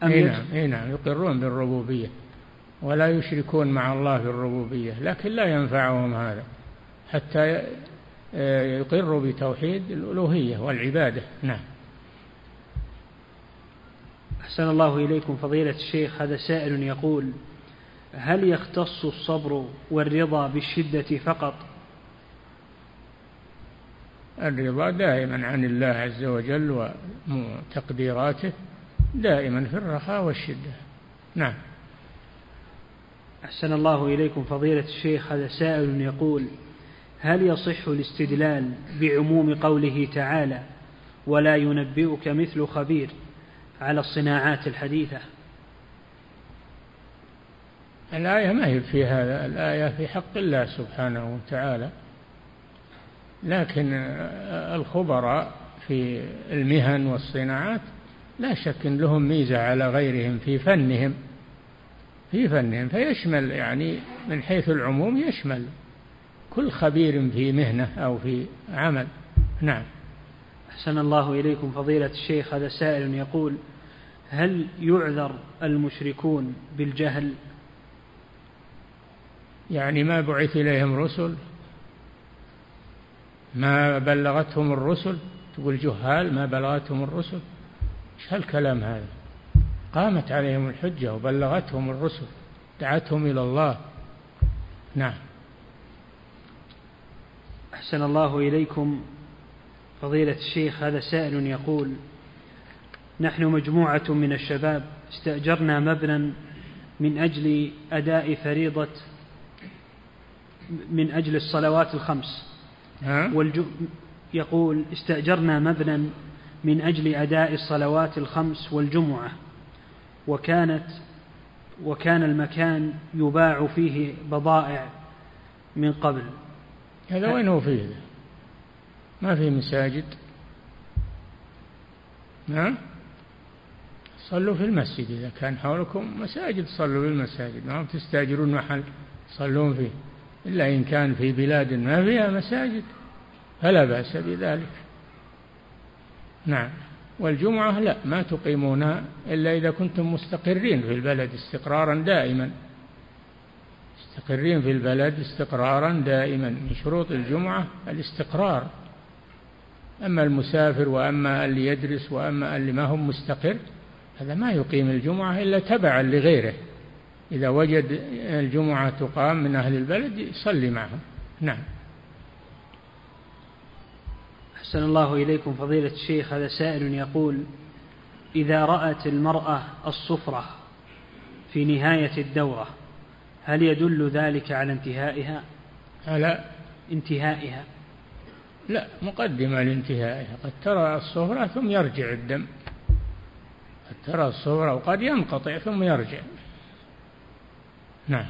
أم اي نعم, اي نعم يقرون بالربوبية ولا يشركون مع الله في الربوبية لكن لا ينفعهم هذا حتى يقروا بتوحيد الألوهية والعبادة. نعم. أحسن الله إليكم فضيلة الشيخ هذا سائل يقول هل يختص الصبر والرضا بالشدة فقط الرضا دائما عن الله عز وجل وتقديراته دائما في الرخاء والشدة. نعم. أحسن الله إليكم فضيلة الشيخ هذا سائل يقول هل يصح الاستدلال بعموم قوله تعالى ولا ينبئك مثل خبير على الصناعات الحديثة؟ الآية ما هي في هذا الآية في حق الله سبحانه وتعالى. لكن الخبراء في المهن والصناعات لا شك أن لهم ميزة على غيرهم في فنهم. في فنهم فيشمل يعني من حيث العموم يشمل كل خبير في مهنة أو في عمل. نعم. أحسن الله إليكم فضيلة الشيخ هذا سائل يقول هل يعذر المشركون بالجهل؟ يعني ما بعث إليهم رسل؟ ما بلغتهم الرسل؟ تقول جهال ما بلغتهم الرسل. إيش هالكلام هذا؟ قامت عليهم الحجة وبلغتهم الرسل دعتهم إلى الله. نعم. أحسن الله إليكم فضيلة الشيخ هذا سائل يقول نحن مجموعة من الشباب استأجرنا مبنى من أجل أداء فريضة من أجل الصلوات الخمس. يقول استأجرنا مبنى من أجل أداء الصلوات الخمس والجمعة وكانت وكان المكان يباع فيه بضائع من قبل. هذا وين هو فيه؟ ما في مساجد؟ نعم صلوا في المسجد إذا كان حولكم مساجد صلوا في المساجد. ما تستأجرون محل؟ تصلون فيه. إلا إن كان في بلاد ما فيها مساجد. فلا بأس بذلك. نعم. والجمعة لا ما تقيمونها إلا إذا كنتم مستقرين في البلد استقرارا دائما. مستقرين في البلد استقرارا دائما. من شروط الجمعة الاستقرار. أما المسافر وأما اللي يدرس وأما اللي ما هو مستقر هذا ما يقيم الجمعة إلا تبعا لغيره. إذا وجد الجمعة تقام من أهل البلد يصلي معهم. نعم. أحسن الله إليكم فضيلة الشيخ هذا سائل يقول إذا رأت المرأة الصفرة في نهاية الدورة هل يدل ذلك على انتهائها؟ على انتهائها. لا مقدمة لانتهائها قد ترى الصفرة ثم يرجع الدم. قد ترى الصفرة وقد ينقطع ثم يرجع. نعم.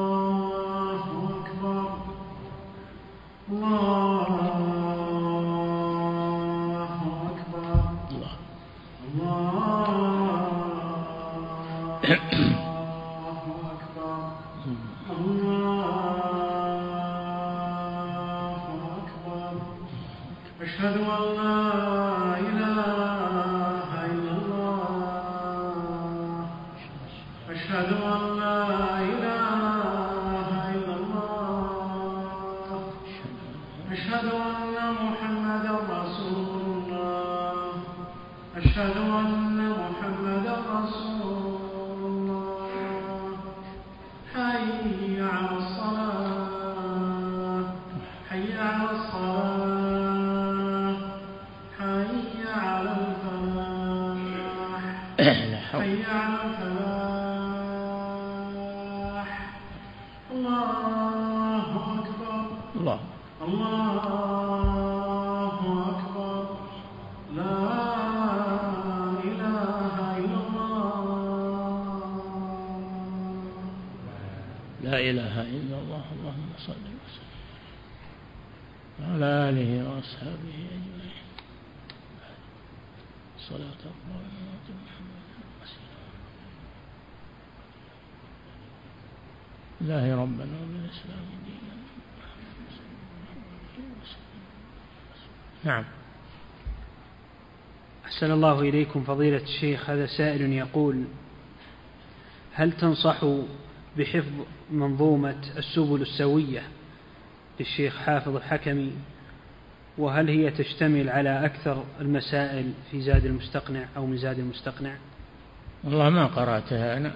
الله أكبر. الله الله أحسن الله إليكم فضيلة الشيخ هذا سائل يقول هل تنصح بحفظ منظومة السبل السوية للشيخ حافظ الحكمي؟ وهل هي تشتمل على أكثر المسائل في زاد المستقنع أو مزاد المستقنع؟ والله ما قرأتها أنا.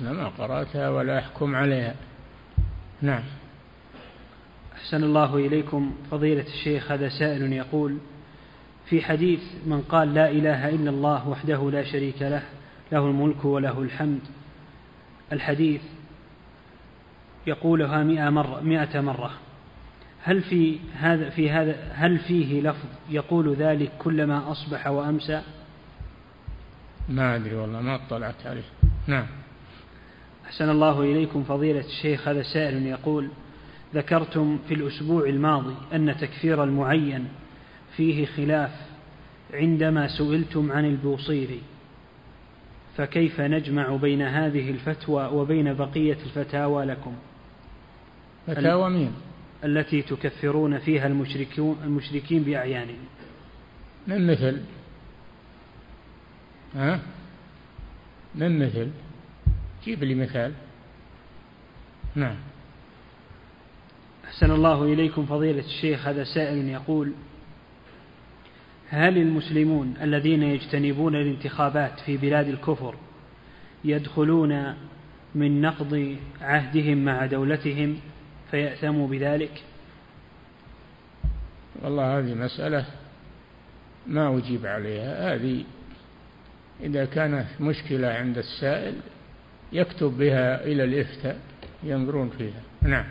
أنا ما قرأتها ولا أحكم عليها. نعم. أحسن الله إليكم فضيلة الشيخ هذا سائل يقول في حديث من قال لا إله إلا الله وحده لا شريك له له الملك وله الحمد. الحديث يقولها مئة مرة, مئة مرة. هل في هذا في هذا هل فيه لفظ يقول ذلك كلما أصبح وأمسى؟ ما أدري والله ما اطلعت عليه. نعم. أحسن الله إليكم فضيلة الشيخ. هذا سائل يقول ذكرتم في الأسبوع الماضي أن تكفير المعين فيه خلاف عندما سئلتم عن البوصيري فكيف نجمع بين هذه الفتوى وبين بقية الفتاوى لكم؟ فتاوى مين؟ التي تكفرون فيها المشركون المشركين بأعيانهم. من مثل؟ ها؟ من مثل؟ جيب لي مثال. نعم. أحسن الله إليكم فضيلة الشيخ هذا سائل يقول هل المسلمون الذين يجتنبون الانتخابات في بلاد الكفر يدخلون من نقض عهدهم مع دولتهم فيأثموا بذلك؟ والله هذه مسألة ما أجيب عليها. هذه إذا كانت مشكلة عند السائل يكتب بها إلى الإفتاء ينظرون فيها. نعم.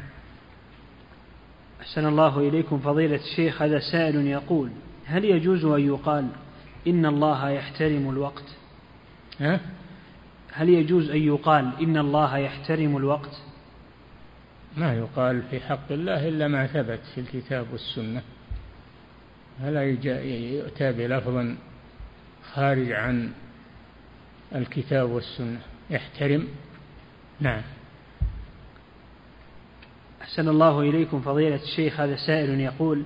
أحسن الله إليكم فضيلة الشيخ هذا سائل يقول هل يجوز أن يقال إن الله يحترم الوقت؟ ها؟ هل يجوز أن يقال إن الله يحترم الوقت؟ ما يقال في حق الله إلا ما ثبت في الكتاب والسنة. فلا يؤتى بلفظ خارج عن الكتاب والسنة. يحترم؟ نعم. أحسن الله إليكم فضيلة الشيخ هذا سائل يقول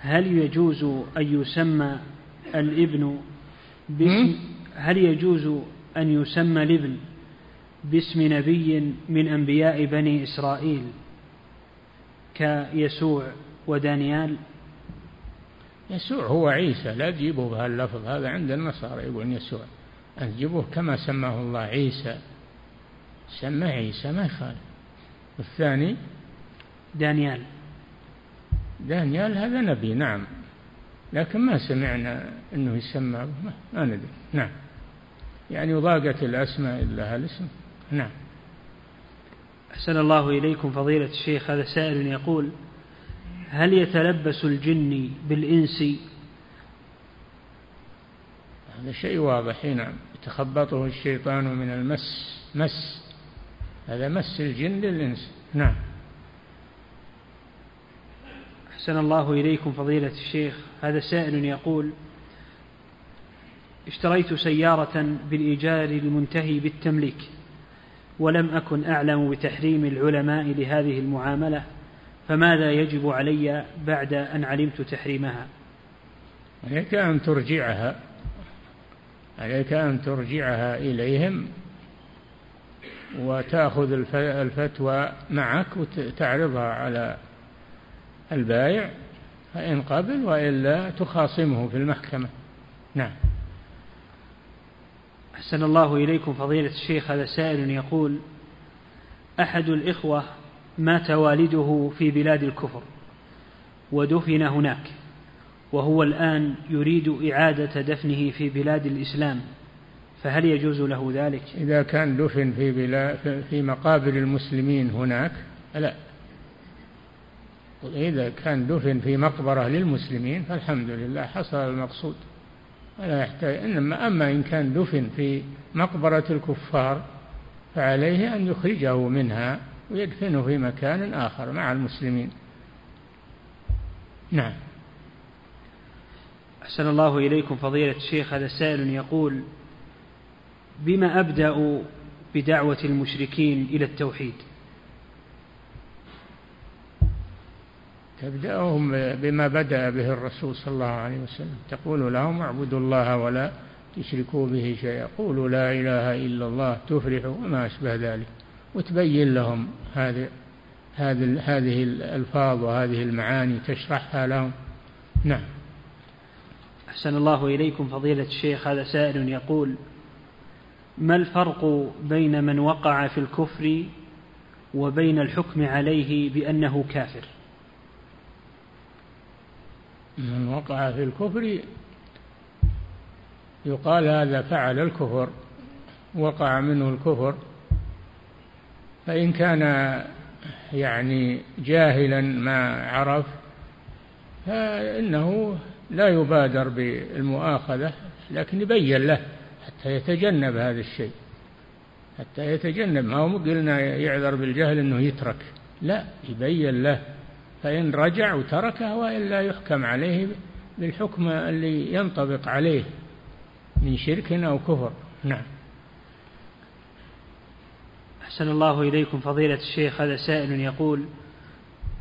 هل يجوز أن يسمى الابن باسم هل يجوز أن يسمى الابن باسم نبي من أنبياء بني إسرائيل كيسوع ودانيال؟ يسوع هو عيسى لا تجيبه بهاللفظ هذا عند النصارى يقولون يسوع. أن تجيبوه كما سماه الله عيسى. سمى عيسى ما يخالف. الثاني دانيال. دانيال هذا نبي نعم. لكن ما سمعنا أنه يسمى ما ندري. نعم. يعني ضاقت الأسماء إلا هالاسم نعم. أحسن الله إليكم فضيلة الشيخ هذا سائل يقول هل يتلبس الجن بالإنس؟ هذا شيء واضح نعم. يتخبطه الشيطان من المس مس. هذا مس الجن للإنس. نعم. أحسن الله إليكم فضيلة الشيخ. هذا سائل يقول اشتريت سيارة بالإيجار المنتهي بالتمليك ولم أكن أعلم بتحريم العلماء لهذه المعاملة فماذا يجب علي بعد أن علمت تحريمها؟ عليك أن ترجعها عليك أن ترجعها إليهم وتأخذ الفتوى معك وتعرضها على البائع فإن قبل وإلا تخاصمه في المحكمة. نعم. أحسن الله إليكم فضيلة الشيخ هذا سائل يقول أحد الإخوة مات والده في بلاد الكفر ودفن هناك وهو الآن يريد إعادة دفنه في بلاد الإسلام فهل يجوز له ذلك؟ إذا كان دفن في بلاد في مقابر المسلمين هناك لا. إذا كان دفن في مقبرة للمسلمين فالحمد لله حصل المقصود. ولا يحتاج إنما أما إن كان دفن في مقبرة الكفار فعليه أن يخرجه منها ويدفنه في مكان آخر مع المسلمين. نعم. أحسن الله إليكم فضيلة الشيخ. هذا سائل يقول بما أبدأ بدعوة المشركين إلى التوحيد؟ تبدأهم بما بدأ به الرسول صلى الله عليه وسلم. تقول لهم اعبدوا الله ولا تشركوا به شيئا. قولوا لا إله إلا الله تفلحوا وما أشبه ذلك. وتبين لهم هذه هذه هذه الألفاظ وهذه المعاني تشرحها لهم. نعم. أحسن الله إليكم فضيلة الشيخ هذا سائل يقول ما الفرق بين من وقع في الكفر وبين الحكم عليه بأنه كافر؟ من وقع في الكفر يقال هذا فعل الكفر وقع منه الكفر. فإن كان يعني جاهلا ما عرف فإنه لا يبادر بالمؤاخذة لكن يبين له حتى يتجنب هذا الشيء. حتى يتجنب. ما هو قلنا يعذر بالجهل إنه يترك. لا يبين له. فإن رجع وتركه وإلا يحكم عليه بالحكم اللي ينطبق عليه من شرك أو كفر. نعم. أحسن الله إليكم فضيلة الشيخ هذا سائل يقول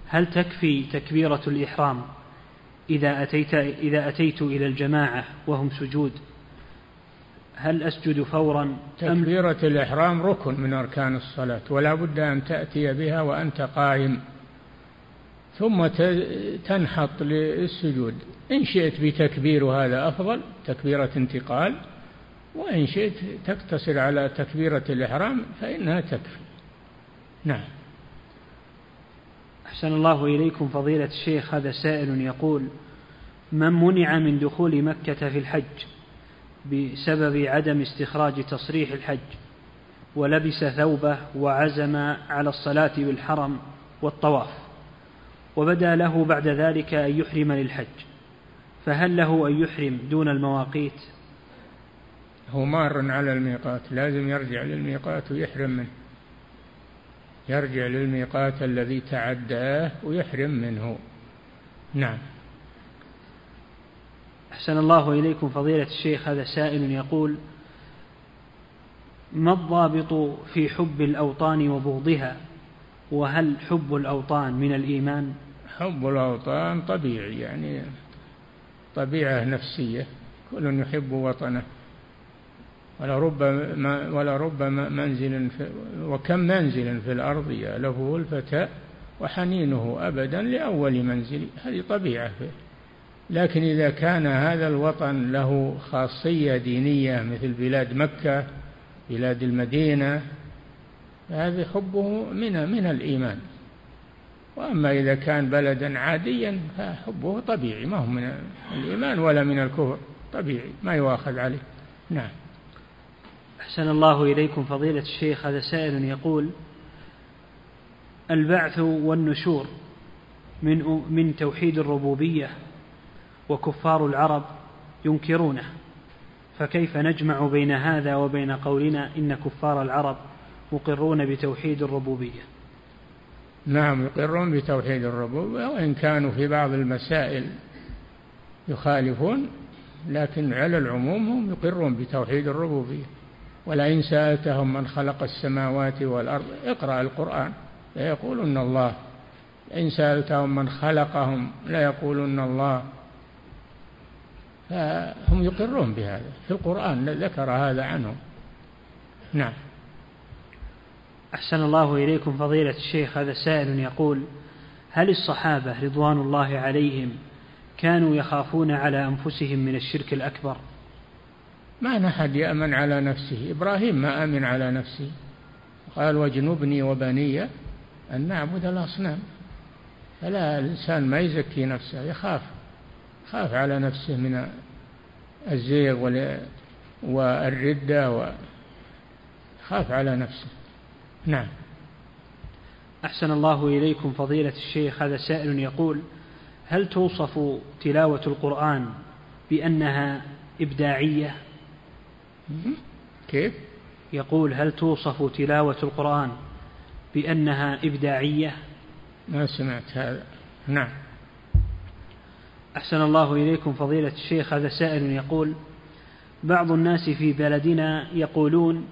هل تكفي تكبيرة الإحرام إذا أتيت إذا أتيت إلى الجماعة وهم سجود؟ هل أسجد فورا تكبيرة الإحرام ركن من أركان الصلاة ولا بد أن تأتي بها وأنت قائم. ثم تنحط للسجود. إن شئت بتكبير هذا أفضل تكبيرة انتقال وإن شئت تقتصر على تكبيرة الإحرام فإنها تكفي. نعم. أحسن الله إليكم فضيلة الشيخ هذا سائل يقول من منع من دخول مكة في الحج بسبب عدم استخراج تصريح الحج ولبس ثوبه وعزم على الصلاة بالحرم والطواف؟ وبدا له بعد ذلك أن يحرم للحج. فهل له أن يحرم دون المواقيت؟ هو مار على الميقات لازم يرجع للميقات ويحرم منه. يرجع للميقات الذي تعداه ويحرم منه. نعم. أحسن الله إليكم فضيلة الشيخ. هذا سائل يقول ما الضابط في حب الأوطان وبغضها؟ وهل حب الأوطان من الإيمان؟ حب الأوطان طبيعي يعني طبيعة نفسية كل يحب وطنه. ولربما ولربما منزل في وكم منزل في الأرض يألفه الفتى وحنينه أبدا لأول منزل. هذه طبيعة. فيه لكن إذا كان هذا الوطن له خاصية دينية مثل بلاد مكة بلاد المدينة فهذا حبه من من الإيمان. وأما إذا كان بلدا عاديا فحبه طبيعي ما هو من الإيمان ولا من الكفر طبيعي ما يؤاخذ عليه. نعم. أحسن الله إليكم فضيلة الشيخ هذا سائل يقول البعث والنشور من من توحيد الربوبية وكفار العرب ينكرونه فكيف نجمع بين هذا وبين قولنا إن كفار العرب مقرون بتوحيد الربوبية؟ نعم يقرون بتوحيد الربوبية وإن كانوا في بعض المسائل يخالفون لكن على العموم هم يقرون بتوحيد الربوبية. ولئن سألتهم من خلق السماوات والأرض اقرأ القرآن ليقولن الله. إن سألتهم من خلقهم ليقولن الله. فهم يقرون بهذا. في القرآن ذكر هذا عنهم. نعم. أحسن الله إليكم فضيلة الشيخ هذا سائل يقول هل الصحابة رضوان الله عليهم كانوا يخافون على أنفسهم من الشرك الأكبر؟ ما أحد يأمن على نفسه إبراهيم ما أمن على نفسه. قال واجنبني وبني أن نعبد الأصنام. فلا الإنسان ما يزكي نفسه يخاف خاف على نفسه من الزيغ والردة وخاف على نفسه. نعم. أحسن الله إليكم فضيلة الشيخ هذا سائل يقول هل توصف تلاوة القرآن بأنها إبداعية؟ كيف؟ يقول هل توصف تلاوة القرآن بأنها إبداعية؟ ما سمعت هذا. نعم. أحسن الله إليكم فضيلة الشيخ هذا سائل يقول بعض الناس في بلدنا يقولون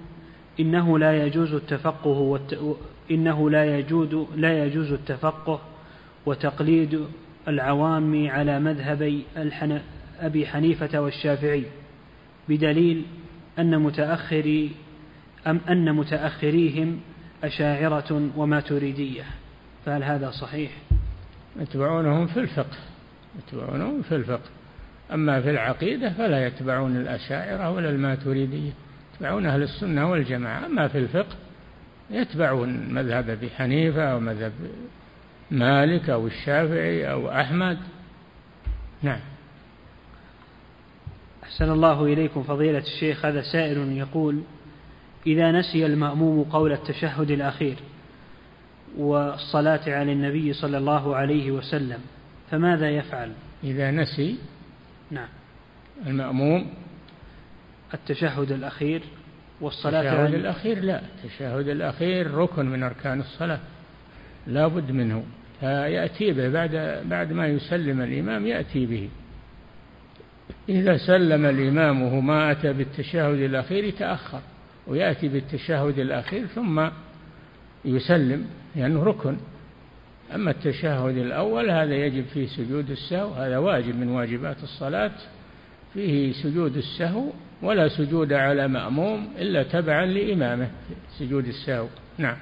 إنه لا يجوز التفقه والت... إنه لا يجوز لا يجوز التفقه وتقليد العوام على مذهبي الحن... أبي حنيفة والشافعي بدليل أن متأخري أم أن متأخريهم أشاعرة وماتريدية. فهل هذا صحيح؟ يتبعونهم في الفقه يتبعونهم في الفقه. أما في العقيدة فلا يتبعون الأشاعرة ولا الماتريدية. يتبعون أهل السنة والجماعة. أما في الفقه يتبعون مذهب أبي حنيفة أو مذهب مالك أو الشافعي أو أحمد. نعم. أحسن الله إليكم فضيلة الشيخ. هذا سائل يقول إذا نسي المأموم قول التشهد الأخير والصلاة على النبي صلى الله عليه وسلم فماذا يفعل؟ إذا نسي نعم. المأموم التشهد الأخير والصلاة التشهد الأخير لا. التشهد الأخير ركن من أركان الصلاة. لا بد منه. فيأتي به. بعد بعد ما يسلم الإمام يأتي به. إذا سلم الإمام وهو ما أتى بالتشهد الأخير يتأخر. ويأتي بالتشهد الأخير ثم يسلم لأنه ركن. أما التشهد الأول هذا يجب فيه سجود السهو. هذا واجب من واجبات الصلاة. فيه سجود السهو ولا سجود على مأموم إلا تبعا لإمامه سجود السهو نعم.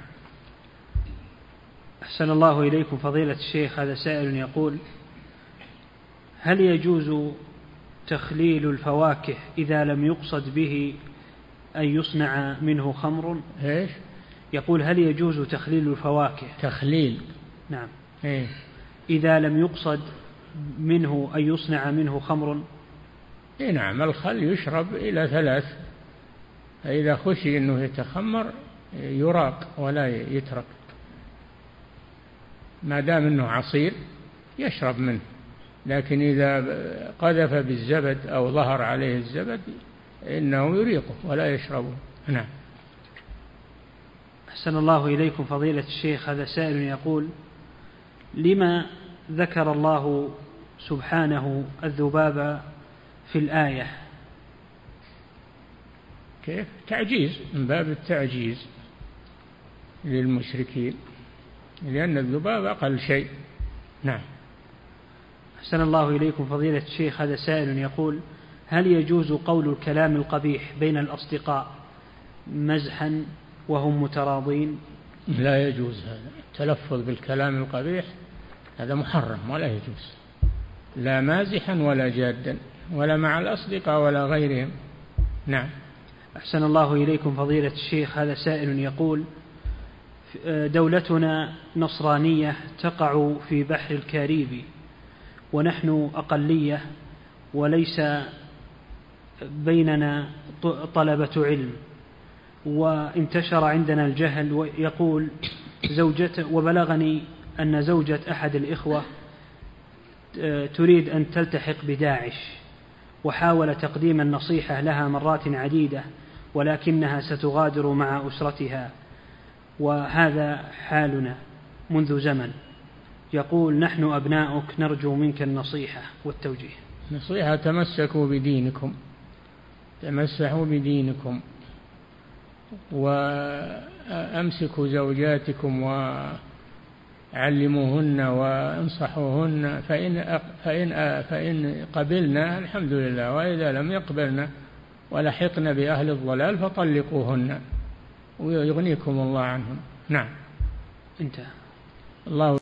أحسن الله إليكم فضيلة الشيخ هذا سائل يقول هل يجوز تخليل الفواكه إذا لم يقصد به أن يصنع منه خمر؟ إيش؟ يقول هل يجوز تخليل الفواكه؟ تخليل. نعم. إيه. إذا لم يقصد منه أن يصنع منه خمر؟ إيه نعم الخل يشرب إلى ثلاث. فإذا خشي أنه يتخمر يراق ولا يترك. ما دام أنه عصير يشرب منه. لكن إذا قذف بالزبد أو ظهر عليه الزبد إنه يريقه ولا يشربه. نعم. أحسن الله إليكم فضيلة الشيخ. هذا سائل يقول لما ذكر الله سبحانه الذباب في الآية. كيف؟ تعجيز من باب التعجيز للمشركين لأن الذباب أقل شيء. نعم. أحسن الله إليكم فضيلة الشيخ هذا سائل يقول هل يجوز قول الكلام القبيح بين الأصدقاء مزحا وهم متراضين؟ لا يجوز هذا. التلفظ بالكلام القبيح هذا محرم ولا يجوز لا مازحا ولا جادا. ولا مع الأصدقاء ولا غيرهم. نعم. أحسن الله إليكم فضيلة الشيخ هذا سائل يقول دولتنا نصرانية تقع في بحر الكاريبي ونحن أقلية وليس بيننا طلبة علم. وانتشر عندنا الجهل ويقول زوجته وبلغني أن زوجة أحد الإخوة تريد أن تلتحق بداعش. وحاول تقديم النصيحة لها مرات عديدة ولكنها ستغادر مع أسرتها. وهذا حالنا منذ زمن. يقول نحن أبناؤك نرجو منك النصيحة والتوجيه. نصيحة تمسكوا بدينكم تمسحوا بدينكم وأمسكوا زوجاتكم وعلموهن وانصحوهن فإن فإن فإن قبلنا الحمد لله وإذا لم يقبلن ولحقن بأهل الضلال فطلقوهن. ويغنيكم الله عنهم. نعم. انتهى. الله